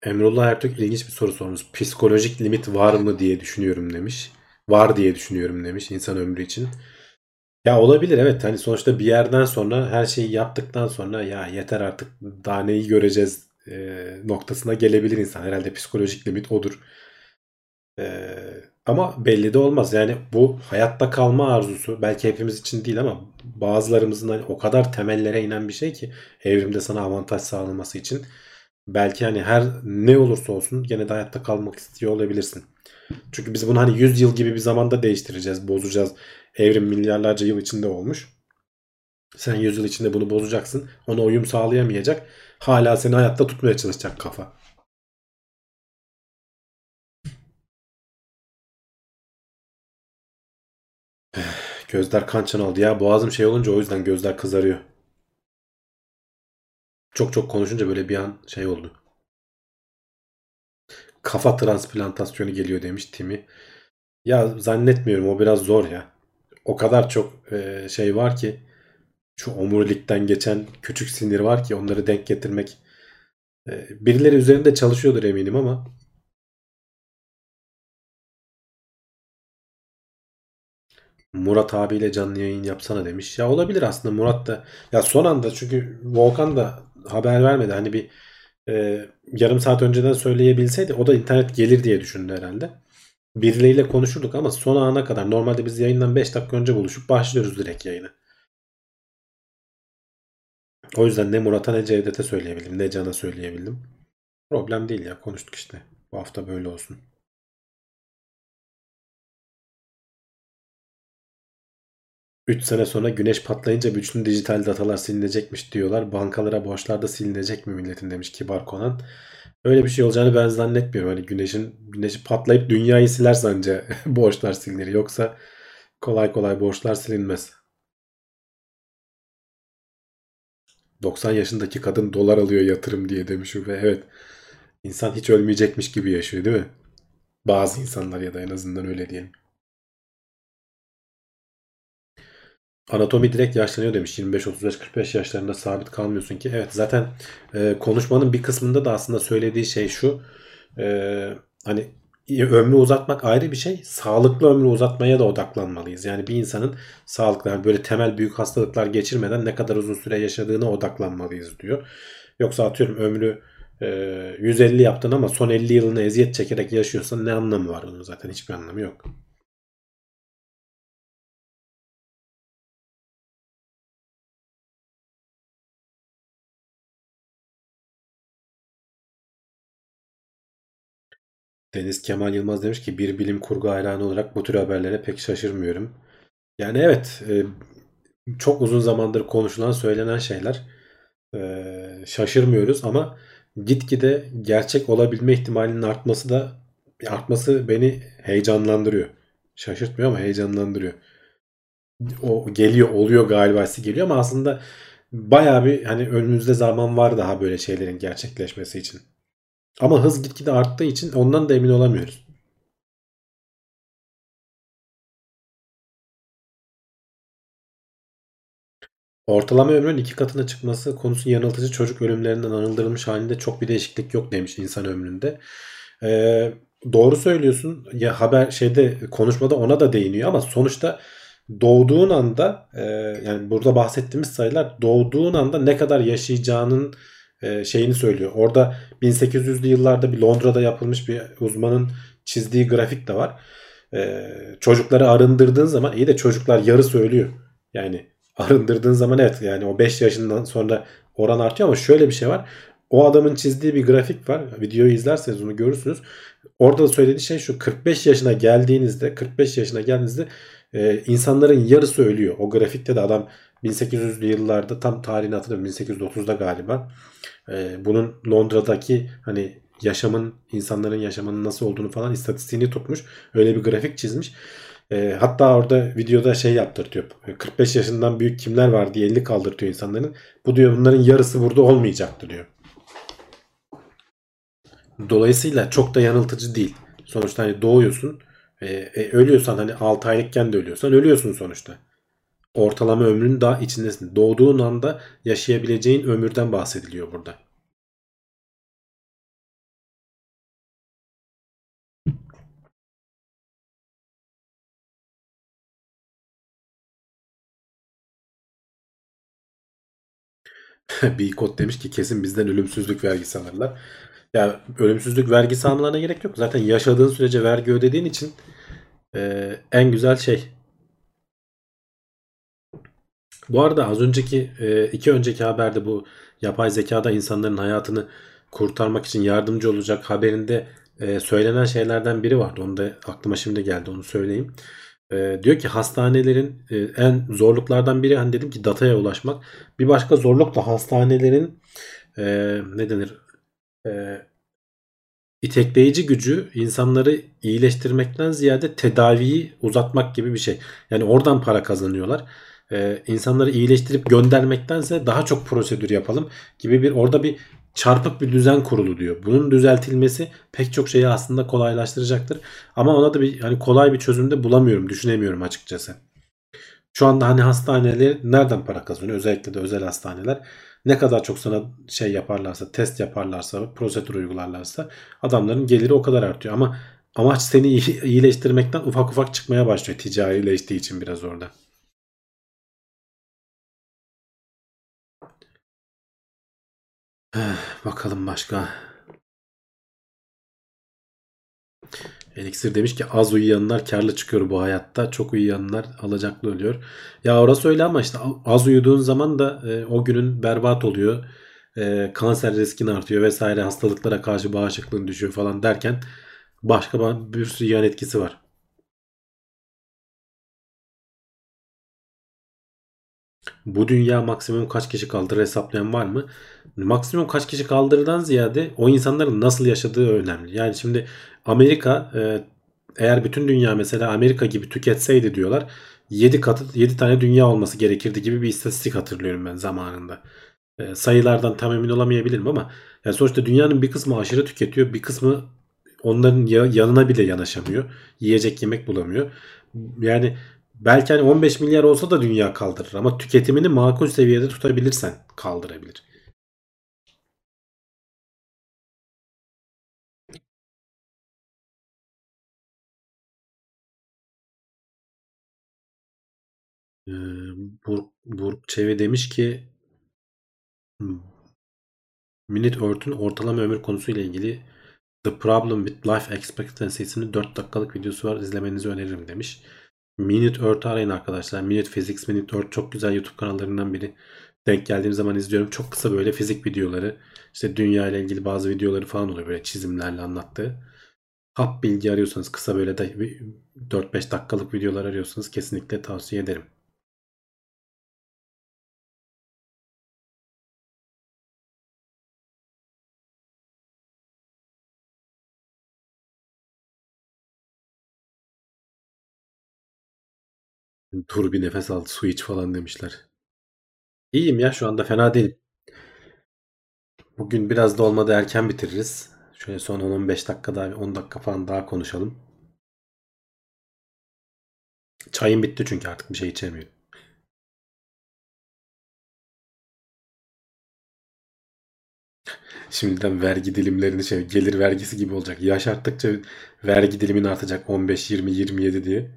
Speaker 2: Emrullah Ertürk ilginç bir soru sormuş. Psikolojik limit var mı diye düşünüyorum demiş. Var diye düşünüyorum demiş insan ömrü için. Ya olabilir evet hani sonuçta bir yerden sonra her şeyi yaptıktan sonra ya yeter artık daha neyi göreceğiz e, noktasına gelebilir insan. Herhalde psikolojik limit odur. E, ama belli de olmaz. Yani bu hayatta kalma arzusu belki hepimiz için değil ama bazılarımızın hani o kadar temellere inen bir şey ki evrimde sana avantaj sağlaması için belki hani her ne olursa olsun gene de hayatta kalmak istiyor olabilirsin. Çünkü biz bunu hani 100 yıl gibi bir zamanda değiştireceğiz, bozacağız. Evrim milyarlarca yıl içinde olmuş. Sen 100 yıl içinde bunu bozacaksın. Ona uyum sağlayamayacak. Hala seni hayatta tutmaya çalışacak kafa. Gözler kan çan ya. Boğazım şey olunca o yüzden gözler kızarıyor. Çok çok konuşunca böyle bir an şey oldu. Kafa transplantasyonu geliyor demiş Timi. Ya zannetmiyorum o biraz zor ya. O kadar çok e, şey var ki şu omurilikten geçen küçük sinir var ki onları denk getirmek e, birileri üzerinde çalışıyordur eminim ama Murat abiyle canlı yayın yapsana demiş. Ya olabilir aslında Murat da. Ya son anda çünkü Volkan da haber vermedi. Hani bir e, yarım saat önceden söyleyebilseydi o da internet gelir diye düşündü herhalde. Birileriyle konuşurduk ama son ana kadar normalde biz yayından 5 dakika önce buluşup başlıyoruz direkt yayına. O yüzden ne Murat'a ne Cevdet'e söyleyebildim ne Can'a söyleyebildim. Problem değil ya konuştuk işte. Bu hafta böyle olsun. 3 sene sonra güneş patlayınca bütün dijital datalar silinecekmiş diyorlar. Bankalara borçlar da silinecek mi milletin demiş Kibar Konan. Öyle bir şey olacağını ben zannetmiyorum. Hani güneşin güneşi patlayıp dünyayı siler sence borçlar silinir. Yoksa kolay kolay borçlar silinmez. 90 yaşındaki kadın dolar alıyor yatırım diye demiş ve evet insan hiç ölmeyecekmiş gibi yaşıyor değil mi? Bazı insanlar ya da en azından öyle diyelim. Anatomi direkt yaşlanıyor demiş. 25 35 45 yaşlarında sabit kalmıyorsun ki. Evet zaten e, konuşmanın bir kısmında da aslında söylediği şey şu. E, hani ömrü uzatmak ayrı bir şey. Sağlıklı ömrü uzatmaya da odaklanmalıyız. Yani bir insanın sağlıklı yani böyle temel büyük hastalıklar geçirmeden ne kadar uzun süre yaşadığına odaklanmalıyız diyor. Yoksa atıyorum ömrü e, 150 yaptın ama son 50 yılını eziyet çekerek yaşıyorsan ne anlamı var onun zaten hiçbir anlamı yok. Deniz Kemal Yılmaz demiş ki bir bilim kurgu hayranı olarak bu tür haberlere pek şaşırmıyorum. Yani evet e, çok uzun zamandır konuşulan söylenen şeyler e, şaşırmıyoruz ama gitgide gerçek olabilme ihtimalinin artması da artması beni heyecanlandırıyor. Şaşırtmıyor ama heyecanlandırıyor. O geliyor oluyor galiba geliyor ama aslında bayağı bir hani önümüzde zaman var daha böyle şeylerin gerçekleşmesi için. Ama hız gitgide arttığı için ondan da emin olamıyoruz. Ortalama ömrün iki katına çıkması konusu yanıltıcı çocuk ölümlerinden anıldırılmış halinde çok bir değişiklik yok demiş insan ömründe. Ee, doğru söylüyorsun. Ya haber şeyde konuşmada ona da değiniyor ama sonuçta doğduğun anda e, yani burada bahsettiğimiz sayılar doğduğun anda ne kadar yaşayacağının e, şeyini söylüyor. Orada 1800'lü yıllarda bir Londra'da yapılmış bir uzmanın çizdiği grafik de var. E, çocukları arındırdığın zaman iyi de çocuklar yarı söylüyor. Yani arındırdığın zaman evet yani o 5 yaşından sonra oran artıyor ama şöyle bir şey var. O adamın çizdiği bir grafik var. Videoyu izlerseniz onu görürsünüz. Orada da söylediği şey şu 45 yaşına geldiğinizde 45 yaşına geldiğinizde e, insanların yarısı ölüyor. O grafikte de adam 1800'lü yıllarda tam tarihini hatırlamıyorum 1830'da galiba. E, bunun Londra'daki hani yaşamın insanların yaşamının nasıl olduğunu falan istatistiğini tutmuş. Öyle bir grafik çizmiş. E, hatta orada videoda şey yaptırtıyor. 45 yaşından büyük kimler var diye 50 kaldırtıyor insanların. Bu diyor bunların yarısı burada olmayacaktı diyor. Dolayısıyla çok da yanıltıcı değil. Sonuçta hani doğuyorsun. E, e, ölüyorsan hani 6 aylıkken de ölüyorsan ölüyorsun sonuçta. Ortalama ömrün daha içindesin. Doğduğun anda yaşayabileceğin ömürden bahsediliyor burada. Bikot demiş ki kesin bizden ölümsüzlük vergisi alırlar. Ya ölümsüzlük vergisi almalarına gerek yok. Zaten yaşadığın sürece vergi ödediğin için e, en güzel şey. Bu arada az önceki e, iki önceki haberde bu yapay zekada insanların hayatını kurtarmak için yardımcı olacak haberinde e, söylenen şeylerden biri vardı. Onu da aklıma şimdi geldi onu söyleyeyim. E, diyor ki hastanelerin en zorluklardan biri hani dedim ki dataya ulaşmak. Bir başka zorluk da hastanelerin ne denir itekleyici gücü insanları iyileştirmekten ziyade tedaviyi uzatmak gibi bir şey. Yani oradan para kazanıyorlar. Ee, insanları iyileştirip göndermektense daha çok prosedür yapalım gibi bir orada bir çarpık bir düzen kurulu diyor. Bunun düzeltilmesi pek çok şeyi aslında kolaylaştıracaktır. Ama ona da bir hani kolay bir çözüm de bulamıyorum, düşünemiyorum açıkçası. Şu anda hani hastaneler nereden para kazanıyor? Özellikle de özel hastaneler. Ne kadar çok sana şey yaparlarsa, test yaparlarsa, prosedür uygularlarsa adamların geliri o kadar artıyor. Ama amaç seni iyileştirmekten ufak ufak çıkmaya başlıyor ticarileştiği için biraz orada. Bakalım başka. Elixir demiş ki az uyuyanlar karlı çıkıyor bu hayatta. Çok uyuyanlar alacaklı ölüyor. Ya orası öyle ama işte az uyuduğun zaman da e, o günün berbat oluyor. E, kanser riskin artıyor vesaire hastalıklara karşı bağışıklığın düşüyor falan derken başka bir sürü yan etkisi var. Bu dünya maksimum kaç kişi kaldırır hesaplayan var mı? Maksimum kaç kişi kaldırırdan ziyade o insanların nasıl yaşadığı önemli. Yani şimdi Amerika e, eğer bütün dünya mesela Amerika gibi tüketseydi diyorlar 7 katı 7 tane dünya olması gerekirdi gibi bir istatistik hatırlıyorum ben zamanında. E, sayılardan tam emin olamayabilirim ama yani sonuçta dünyanın bir kısmı aşırı tüketiyor, bir kısmı onların yanına bile yanaşamıyor. Yiyecek yemek bulamıyor. Yani belki hani 15 milyar olsa da dünya kaldırır ama tüketimini makul seviyede tutabilirsen kaldırabilir. Ee, Burk, Burk Çevi demiş ki Minute Earth'ün ortalama ömür konusuyla ilgili The Problem with Life Expectancy'sinin 4 dakikalık videosu var. İzlemenizi öneririm demiş. Minute Earth'ı arayın arkadaşlar. Minute Physics, Minute Earth çok güzel YouTube kanallarından biri. Denk geldiğim zaman izliyorum. Çok kısa böyle fizik videoları. İşte dünya ile ilgili bazı videoları falan oluyor böyle çizimlerle anlattığı. hap bilgi arıyorsanız kısa böyle de 4-5 dakikalık videolar arıyorsanız kesinlikle tavsiye ederim. Dur bir nefes al su iç falan demişler. İyiyim ya şu anda fena değilim. Bugün biraz da olmadı erken bitiririz. Şöyle son 10-15 dakika daha 10 dakika falan daha konuşalım. Çayım bitti çünkü artık bir şey içemiyorum. Şimdiden vergi dilimlerini şey gelir vergisi gibi olacak. Yaş arttıkça vergi dilimin artacak 15, 20, 27 diye.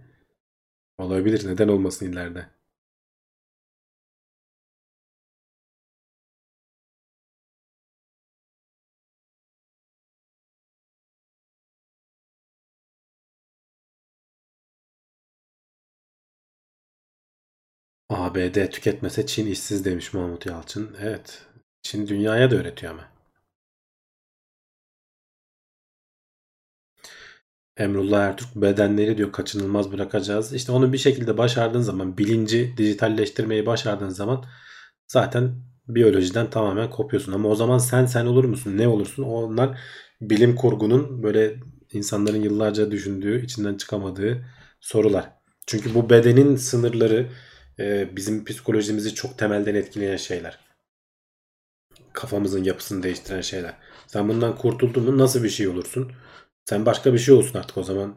Speaker 2: Olabilir. Neden olmasın ileride? ABD tüketmese Çin işsiz demiş Mahmut Yalçın. Evet. Çin dünyaya da öğretiyor ama. Emrullah Ertürk bedenleri diyor kaçınılmaz bırakacağız. İşte onu bir şekilde başardığın zaman bilinci dijitalleştirmeyi başardığın zaman zaten biyolojiden tamamen kopuyorsun. Ama o zaman sen sen olur musun? Ne olursun? Onlar bilim kurgunun böyle insanların yıllarca düşündüğü, içinden çıkamadığı sorular. Çünkü bu bedenin sınırları e, bizim psikolojimizi çok temelden etkileyen şeyler. Kafamızın yapısını değiştiren şeyler. Sen bundan kurtuldun mu nasıl bir şey olursun? Sen başka bir şey olsun artık o zaman.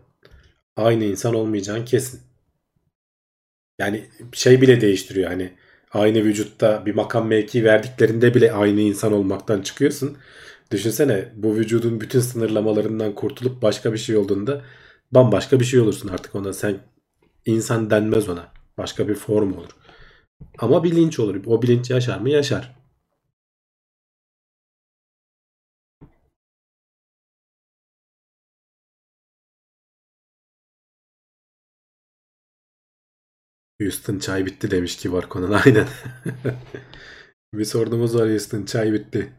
Speaker 2: Aynı insan olmayacağın kesin. Yani şey bile değiştiriyor hani aynı vücutta bir makam mevki verdiklerinde bile aynı insan olmaktan çıkıyorsun. Düşünsene bu vücudun bütün sınırlamalarından kurtulup başka bir şey olduğunda bambaşka bir şey olursun artık ona. Sen insan denmez ona. Başka bir form olur. Ama bilinç olur. O bilinç yaşar mı? Yaşar. Houston çay bitti demiş ki var konu. Aynen. bir sorunumuz var Houston. Çay bitti.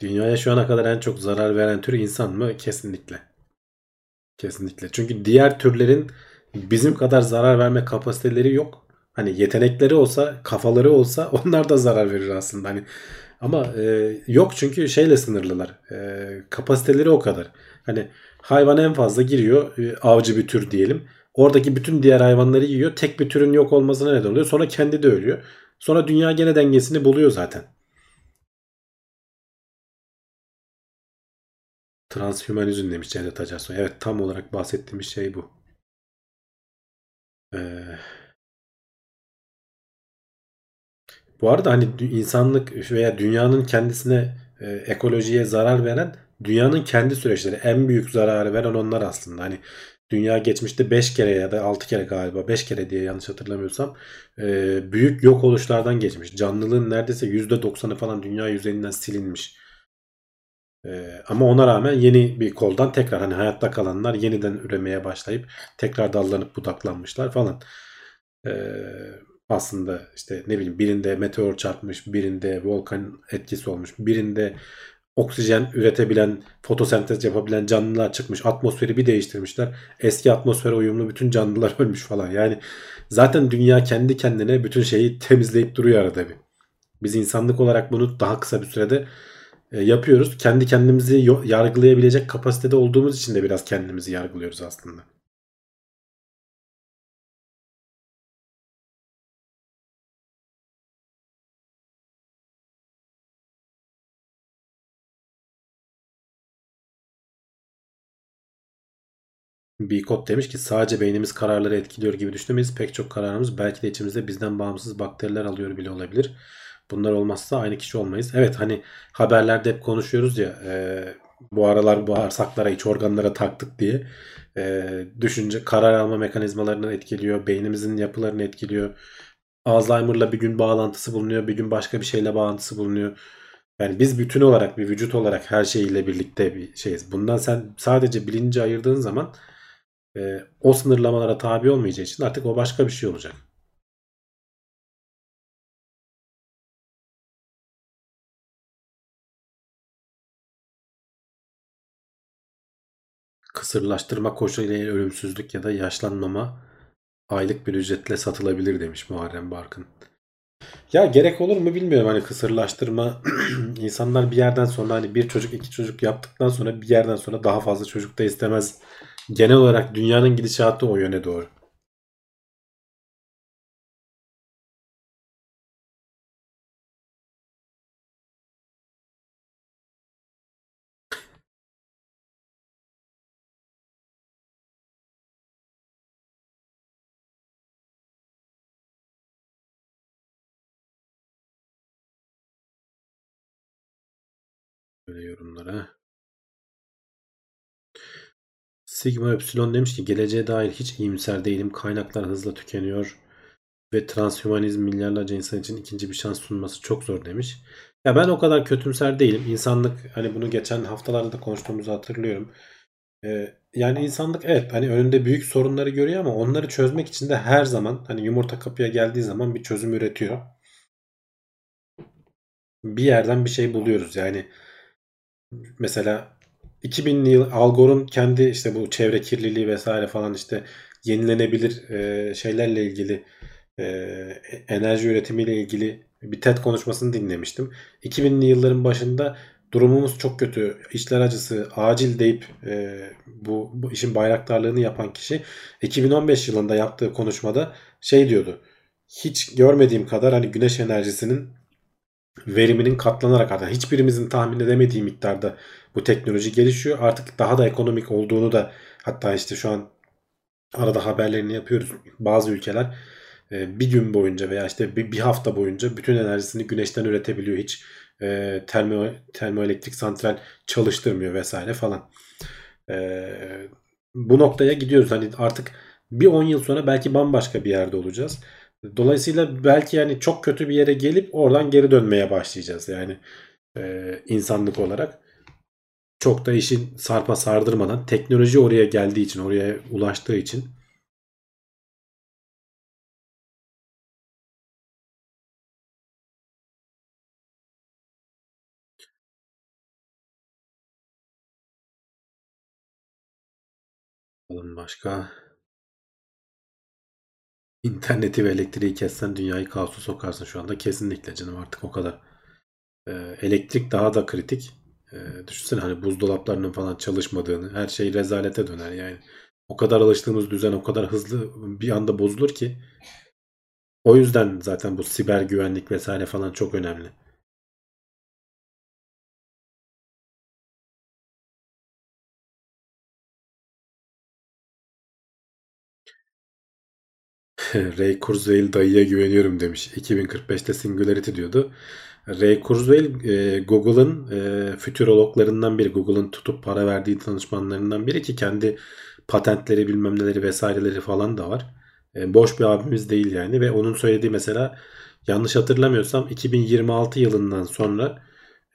Speaker 2: Dünyaya şu ana kadar en çok zarar veren tür insan mı? Kesinlikle. Kesinlikle. Çünkü diğer türlerin bizim kadar zarar verme kapasiteleri yok. Hani yetenekleri olsa, kafaları olsa onlar da zarar verir aslında. Hani ama e, yok çünkü şeyle sınırlılar. E, kapasiteleri o kadar. Hani hayvan en fazla giriyor e, avcı bir tür diyelim. Oradaki bütün diğer hayvanları yiyor. Tek bir türün yok olmasına neden oluyor. Sonra kendi de ölüyor. Sonra dünya gene dengesini buluyor zaten. Transhümanizm demiş Cevdet Acarsoy. Evet tam olarak bahsettiğimiz şey bu. Ee, bu arada hani insanlık veya dünyanın kendisine e, ekolojiye zarar veren dünyanın kendi süreçleri. En büyük zararı veren onlar aslında. Hani dünya geçmişte 5 kere ya da 6 kere galiba 5 kere diye yanlış hatırlamıyorsam büyük yok oluşlardan geçmiş. Canlılığın neredeyse %90'ı falan dünya yüzeyinden silinmiş. Ama ona rağmen yeni bir koldan tekrar hani hayatta kalanlar yeniden üremeye başlayıp tekrar dallanıp budaklanmışlar falan. Aslında işte ne bileyim birinde meteor çarpmış, birinde volkan etkisi olmuş, birinde oksijen üretebilen, fotosentez yapabilen canlılar çıkmış. Atmosferi bir değiştirmişler. Eski atmosfere uyumlu bütün canlılar ölmüş falan. Yani zaten dünya kendi kendine bütün şeyi temizleyip duruyor arada bir. Biz insanlık olarak bunu daha kısa bir sürede e, yapıyoruz. Kendi kendimizi yargılayabilecek kapasitede olduğumuz için de biraz kendimizi yargılıyoruz aslında. Bikot demiş ki sadece beynimiz kararları etkiliyor gibi düşünemeyiz. Pek çok kararımız belki de içimizde bizden bağımsız bakteriler alıyor bile olabilir. Bunlar olmazsa aynı kişi olmayız. Evet hani haberlerde hep konuşuyoruz ya e, bu aralar bağırsaklara iç organlara taktık diye. E, düşünce karar alma mekanizmalarını etkiliyor. Beynimizin yapılarını etkiliyor. Alzheimer'la bir gün bağlantısı bulunuyor. Bir gün başka bir şeyle bağlantısı bulunuyor. Yani biz bütün olarak bir vücut olarak her şeyiyle birlikte bir şeyiz. Bundan sen sadece bilinci ayırdığın zaman e, o sınırlamalara tabi olmayacağı için artık o başka bir şey olacak. kısırlaştırma koşuluyla ölümsüzlük ya da yaşlanmama aylık bir ücretle satılabilir demiş Muharrem Barkın. Ya gerek olur mu bilmiyorum hani kısırlaştırma insanlar bir yerden sonra hani bir çocuk iki çocuk yaptıktan sonra bir yerden sonra daha fazla çocuk da istemez. Genel olarak dünyanın gidişatı o yöne doğru. Sigma Epsilon demiş ki geleceğe dair hiç iyimser değilim. Kaynaklar hızla tükeniyor ve transhümanizm milyarlarca insan için ikinci bir şans sunması çok zor demiş. Ya ben o kadar kötümser değilim. İnsanlık hani bunu geçen haftalarda da konuştuğumuzu hatırlıyorum. Ee, yani insanlık evet hani önünde büyük sorunları görüyor ama onları çözmek için de her zaman hani yumurta kapıya geldiği zaman bir çözüm üretiyor. Bir yerden bir şey buluyoruz. Yani mesela 2000'li yıl Al Gore'un kendi işte bu çevre kirliliği vesaire falan işte yenilenebilir e, şeylerle ilgili e, enerji üretimiyle ilgili bir TED konuşmasını dinlemiştim. 2000'li yılların başında durumumuz çok kötü, işler acısı, acil deyip e, bu, bu işin bayraktarlığını yapan kişi 2015 yılında yaptığı konuşmada şey diyordu. Hiç görmediğim kadar hani güneş enerjisinin veriminin katlanarak artan hiçbirimizin tahmin edemediği miktarda bu teknoloji gelişiyor. Artık daha da ekonomik olduğunu da hatta işte şu an arada haberlerini yapıyoruz. Bazı ülkeler e, bir gün boyunca veya işte bir, hafta boyunca bütün enerjisini güneşten üretebiliyor. Hiç e, termo, termoelektrik santral çalıştırmıyor vesaire falan. E, bu noktaya gidiyoruz. Hani artık bir 10 yıl sonra belki bambaşka bir yerde olacağız. Dolayısıyla belki yani çok kötü bir yere gelip oradan geri dönmeye başlayacağız. Yani e, insanlık olarak çok da işin sarpa sardırmadan teknoloji oraya geldiği için, oraya ulaştığı için Bakalım başka. İnterneti ve elektriği kessen dünyayı kaosa sokarsın şu anda. Kesinlikle canım artık o kadar. Ee, elektrik daha da kritik. Ee, düşünsene hani buzdolaplarının falan çalışmadığını. Her şey rezalete döner yani. O kadar alıştığımız düzen o kadar hızlı bir anda bozulur ki. O yüzden zaten bu siber güvenlik vesaire falan çok önemli. Ray Kurzweil dayıya güveniyorum demiş. 2045'te Singularity diyordu. Ray Kurzweil e, Google'ın e, fütürologlarından biri. Google'ın tutup para verdiği danışmanlarından biri ki kendi patentleri bilmem neleri vesaireleri falan da var. E, boş bir abimiz değil yani ve onun söylediği mesela yanlış hatırlamıyorsam 2026 yılından sonra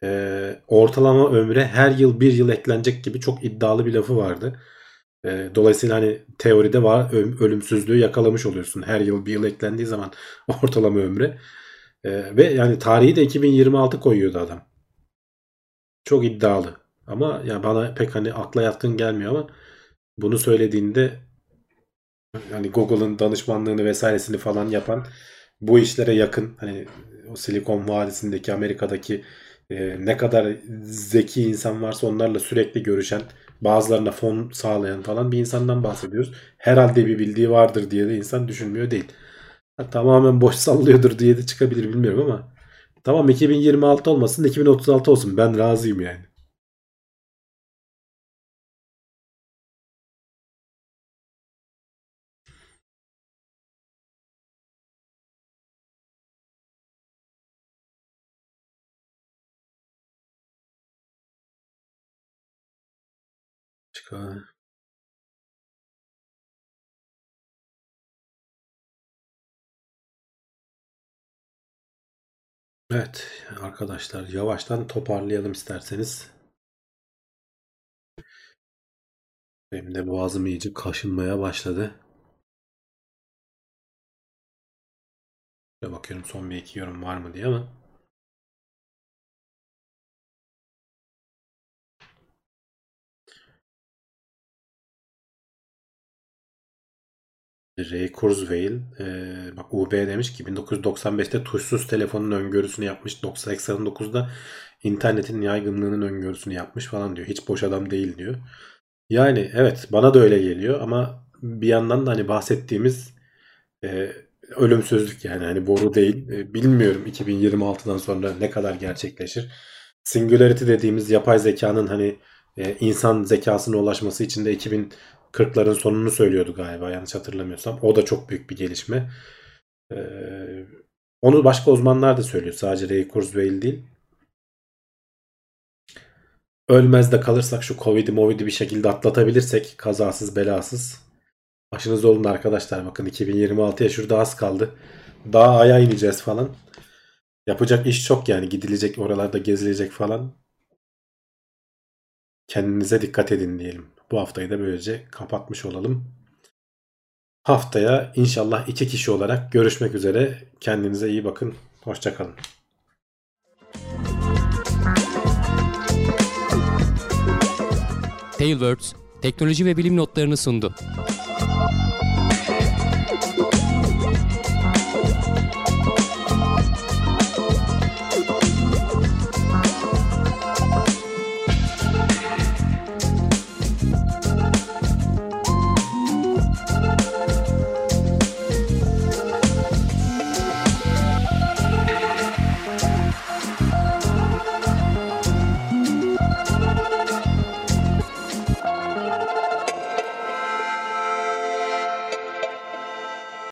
Speaker 2: e, ortalama ömre her yıl bir yıl eklenecek gibi çok iddialı bir lafı vardı. Dolayısıyla hani teoride var ölümsüzlüğü yakalamış oluyorsun. Her yıl bir yıl eklendiği zaman ortalama ömre. E, ve yani tarihi de 2026 koyuyordu adam. Çok iddialı. Ama yani bana pek hani akla yatkın gelmiyor ama bunu söylediğinde hani Google'ın danışmanlığını vesairesini falan yapan bu işlere yakın hani o Silikon Vadisi'ndeki Amerika'daki e, ne kadar zeki insan varsa onlarla sürekli görüşen bazılarına fon sağlayan falan bir insandan bahsediyoruz. Herhalde bir bildiği vardır diye de insan düşünmüyor değil. Ha, tamamen boş sallıyordur diye de çıkabilir bilmiyorum ama. Tamam 2026 olmasın 2036 olsun. Ben razıyım yani. Başka Evet arkadaşlar yavaştan toparlayalım isterseniz. Benim de boğazım iyice kaşınmaya başladı. Şöyle bakıyorum son bir iki yorum var mı diye ama. Ray Kurzweil e, bak UB demiş ki 1995'te tuşsuz telefonun öngörüsünü yapmış. 89'da internetin yaygınlığının öngörüsünü yapmış falan diyor. Hiç boş adam değil diyor. Yani evet bana da öyle geliyor ama bir yandan da hani bahsettiğimiz e, ölümsüzlük yani hani boru değil. E, bilmiyorum 2026'dan sonra ne kadar gerçekleşir. Singularity dediğimiz yapay zekanın hani e, insan zekasına ulaşması için de 2040'ların sonunu söylüyordu galiba yanlış hatırlamıyorsam. O da çok büyük bir gelişme. E, onu başka uzmanlar da söylüyor. Sadece Ray Kurzweil değil. Ölmez de kalırsak şu Covid'i Movid'i bir şekilde atlatabilirsek kazasız belasız başınız olun arkadaşlar bakın 2026'ya şurada az kaldı. Daha aya ineceğiz falan. Yapacak iş çok yani gidilecek oralarda gezilecek falan. Kendinize dikkat edin diyelim. Bu haftayı da böylece kapatmış olalım. Haftaya inşallah iki kişi olarak görüşmek üzere. Kendinize iyi bakın. Hoşçakalın.
Speaker 1: Tailwords teknoloji ve bilim notlarını sundu.